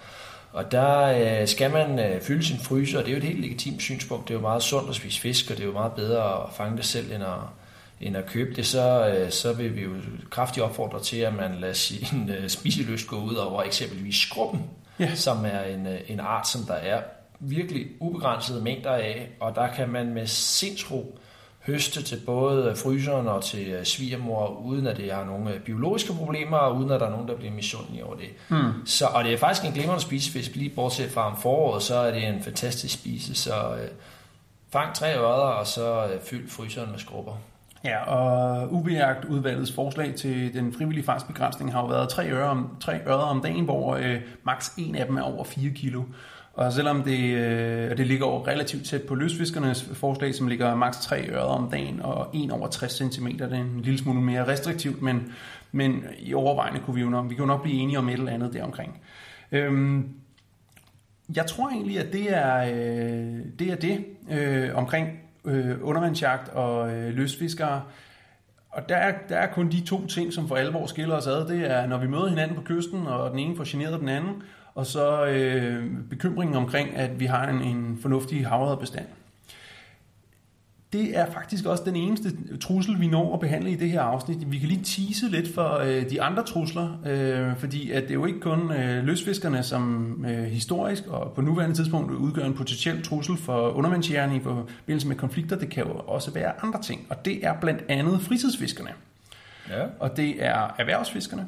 og der øh, skal man øh, fylde sin fryser, og det er jo et helt legitimt synspunkt. Det er jo meget sundt at spise fisk, og det er jo meget bedre at fange det selv, end at, end at købe det, så, øh, så vil vi jo kraftigt opfordre til, at man lader sin øh, spiseløst gå ud over eksempelvis skrubben, ja. som er en, øh, en art, som der er virkelig ubegrænsede mængder af, og der kan man med sindsro høste til både fryseren og til øh, svigermor, uden at det har nogle øh, biologiske problemer, og uden at der er nogen, der bliver misundelige over det. Mm. Så, og det er faktisk en glimrende spisefisk, lige bortset fra om foråret, så er det en fantastisk spise, så øh, fang tre ørder, og så øh, fyld fryseren med skrubber. Ja, og UV-jagt udvalgets forslag til den frivillige fangstbegrænsning har jo været tre øre om, tre øre om dagen, hvor øh, maks en af dem er over 4 kilo. Og selvom det, øh, det ligger over relativt tæt på løsfiskernes forslag, som ligger maks 3 øre om dagen og 1 over 60 cm, det er en lille smule mere restriktivt, men, men i overvejende kunne vi jo nok, vi kunne nok blive enige om et eller andet deromkring. Øhm, jeg tror egentlig, at det er øh, det, er det øh, omkring øh, undervandsjagt og øh, løsfiskere. Og der er, der er kun de to ting, som for alvor skiller os ad. Det er, når vi møder hinanden på kysten, og den ene får generet den anden, og så øh, bekymringen omkring, at vi har en, en fornuftig havredebestand det er faktisk også den eneste trussel, vi når at behandle i det her afsnit. Vi kan lige tease lidt for øh, de andre trusler, øh, fordi at det er jo ikke kun øh, løsfiskerne, som øh, historisk og på nuværende tidspunkt udgør en potentiel trussel for undervandsjægerne i forbindelse med konflikter. Det kan jo også være andre ting, og det er blandt andet fritidsfiskerne. Ja. Og det er erhvervsfiskerne.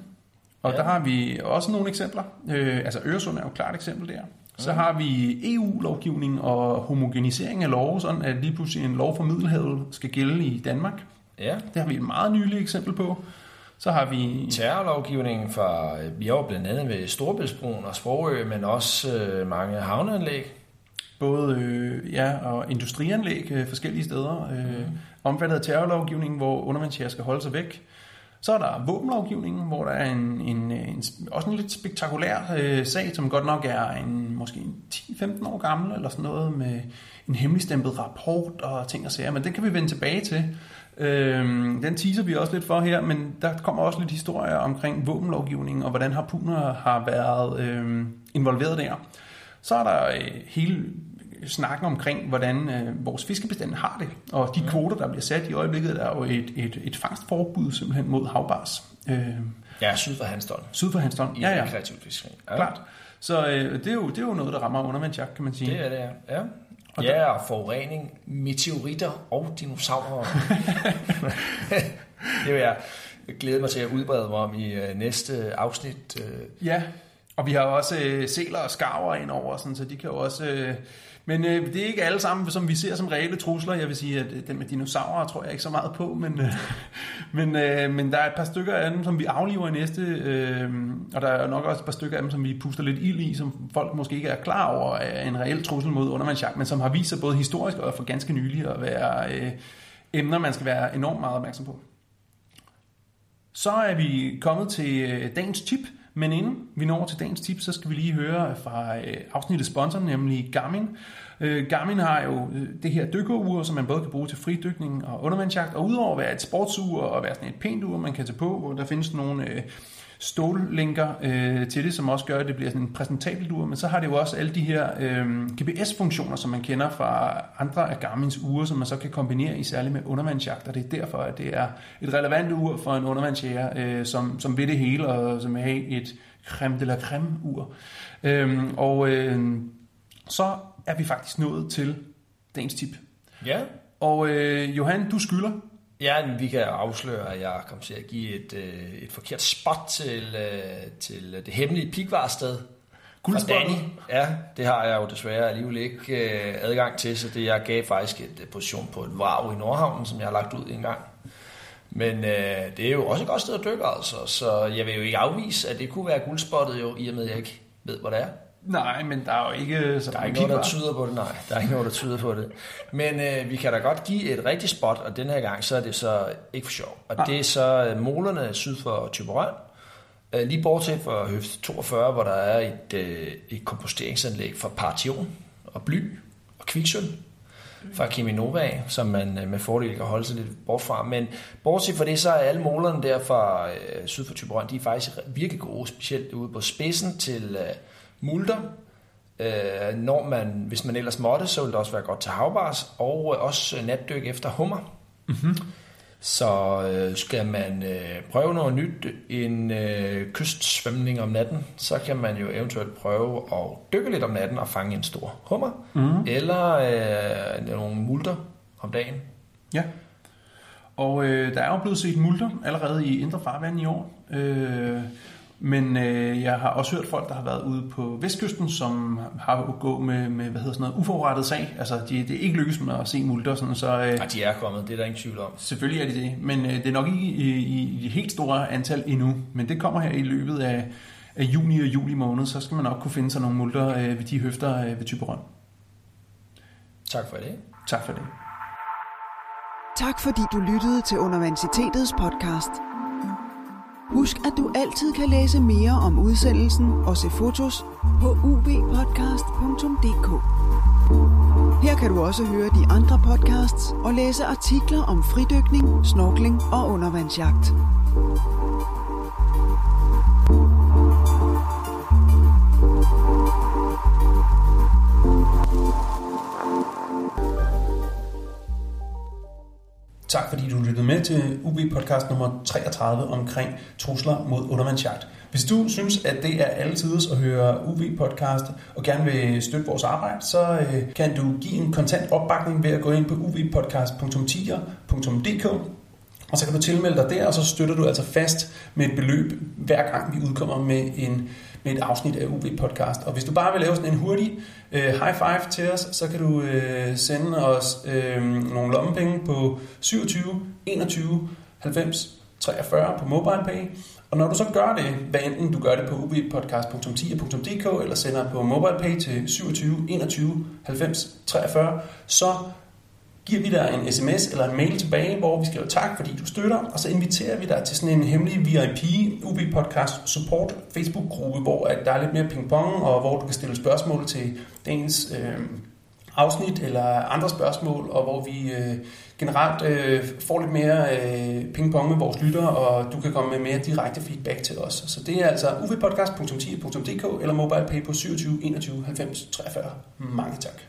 Og ja. der har vi også nogle eksempler. Øh, altså Øresund er jo et klart eksempel der. Så har vi EU-lovgivning og homogenisering af lov, sådan at lige pludselig en lov for Middelhavet skal gælde i Danmark. Ja. Det har vi et meget nyligt eksempel på. Så har vi... Terrorlovgivningen fra, vi har jo blandt andet ved Storbæltsbroen og Sprogø, men også øh, mange havneanlæg. Både øh, ja, og industrianlæg øh, forskellige steder. Øh, mm. Omfattet af terrorlovgivningen, hvor undervandsjæger skal holde sig væk. Så er der våbenlovgivningen, hvor der er en, en, en også en lidt spektakulær øh, sag, som godt nok er en måske 10-15 år gammel, eller sådan noget, med en hemmeligstemplet rapport og ting og sager, men den kan vi vende tilbage til. Øhm, den teaser vi også lidt for her, men der kommer også lidt historier omkring våbenlovgivningen, og hvordan harpuner har været øhm, involveret der. Så er der øh, hele snakken omkring, hvordan øh, vores fiskebestand har det. Og de kvoter, der bliver sat i øjeblikket, der er jo et, et, et fangstforbud simpelthen mod havbars. Øh, ja, syd for Hanstholm. Syd for Hanstholm, ja, ja. kreativt fiskeri. Ja. Klart. Så øh, det, er jo, det er jo noget, der rammer undervandsjagt, kan man sige. Det er det, ja. ja. Og ja, og forurening, meteoritter og dinosaurer. (laughs) det vil jeg glæde mig til at udbrede mig om i øh, næste afsnit. Øh. Ja, og vi har også øh, seler og skarver ind over, sådan, så de kan jo også... Øh, men øh, det er ikke alle sammen, som vi ser som reelle trusler. Jeg vil sige, at øh, den med dinosaurer tror jeg ikke så meget på, men, øh, (laughs) men, øh, men der er et par stykker af dem, som vi afliver i næste, øh, og der er nok også et par stykker af dem, som vi puster lidt ild i, som folk måske ikke er klar over er en reel trussel mod undervandsjagt, men som har vist sig både historisk og for ganske nylig at være øh, emner, man skal være enormt meget opmærksom på. Så er vi kommet til øh, dagens tip, men inden vi når til dagens tip, så skal vi lige høre fra øh, afsnittets sponsor, nemlig Garmin. Øh, Garmin har jo øh, det her dykkerur, som man både kan bruge til fridykning og undervandsjagt, og udover at være et sportsur og være sådan et pænt ur, man kan tage på, hvor der findes nogle stållinker øh, til det, som også gør, at det bliver sådan en præsentabelt ur, men så har det jo også alle de her øh, GPS-funktioner, som man kender fra andre af Garmins ure, som man så kan kombinere i særligt med undervandsjagt, og det er derfor, at det er et relevant ur for en undervandsjæger, øh, som, som ved det hele, og som vil have et creme de la creme ur. Øh, og øh, så er vi faktisk nået til dagens tip. Ja. Og øh, Johan, du skylder Ja, vi kan afsløre, at jeg kommer til at give et, øh, et forkert spot til, øh, til det hemmelige pikvarsted. Danny. Ja, det har jeg jo desværre alligevel ikke øh, adgang til, så det jeg gav faktisk et position på et vrag i Nordhavnen, som jeg har lagt ud en gang. Men øh, det er jo også et godt sted at dykke, altså, så jeg vil jo ikke afvise, at det kunne være guldspottet jo, i og med at jeg ikke ved, hvor det er. Nej, men der er jo ikke så Der er ikke noget, der tyder på det, nej. Der er ikke noget, der tyder på det. Men øh, vi kan da godt give et rigtigt spot, og den her gang, så er det så ikke for sjov. Og ah. det er så øh, målerne syd for Typerøn. Øh, lige bortset fra høft 42, hvor der er et, øh, et komposteringsanlæg for partion og bly og kviksøl fra Kiminova, som man øh, med fordel kan holde sig lidt bort fra. Men bortset fra det, så er alle målerne der fra øh, syd for Typerøn, de er faktisk virkelig gode, specielt ude på spidsen til... Øh, multer. Øh, når man, hvis man ellers måtte, så vil det også være godt til havbars, og øh, også natdyk efter hummer. Mm-hmm. Så øh, skal man øh, prøve noget nyt, en øh, kystsvømning om natten, så kan man jo eventuelt prøve at dykke lidt om natten og fange en stor hummer, mm-hmm. eller øh, nogle multer om dagen. Ja, og øh, der er jo blevet set multer allerede i Indre Farvand i år. Øh, men øh, jeg har også hørt folk, der har været ude på vestkysten, som har gå med, med hvad hedder sådan noget, uforrettet sag. Altså, de, det er ikke lykkes med at se multer. Sådan, så, øh, ja, de er kommet, det er der ingen tvivl om. Selvfølgelig er de det, men øh, det er nok ikke i, i, i helt store antal endnu. Men det kommer her i løbet af, af juni og juli måned, så skal man nok kunne finde sig nogle multer øh, ved de høfter øh, ved Typerøn. Tak for det. Tak for det. Tak fordi du lyttede til Universitetets podcast. Husk, at du altid kan læse mere om udsendelsen og se fotos på ubpodcast.dk. Her kan du også høre de andre podcasts og læse artikler om fridykning, snorkling og undervandsjagt. Tak fordi du lyttede med til UB podcast nummer 33 omkring trusler mod undervandsjagt. Hvis du synes, at det er alle tider at høre UV-podcast og gerne vil støtte vores arbejde, så øh, kan du give en kontant opbakning ved at gå ind på uvpodcast.tier.dk og så kan du tilmelde dig der, og så støtter du altså fast med et beløb, hver gang vi udkommer med, en, med et afsnit af UB Podcast. Og hvis du bare vil lave sådan en hurtig øh, high five til os, så kan du øh, sende os øh, nogle lommepenge på 27 21 90 43 på MobilePay. Og når du så gør det, hvad enten du gør det på ubpodcast.10.dk eller sender på MobilePay til 27 21 90 43, så giver vi dig en sms eller en mail tilbage, hvor vi skriver tak, fordi du støtter, og så inviterer vi dig til sådan en hemmelig VIP UB Podcast Support Facebook-gruppe, hvor at der er lidt mere pingpong, og hvor du kan stille spørgsmål til dagens øh, afsnit eller andre spørgsmål, og hvor vi øh, generelt øh, får lidt mere øh, pingpong med vores lyttere, og du kan komme med mere direkte feedback til os. Så det er altså uvpodcast.10.dk eller MobilePay på 27 21 90 43. Mange tak.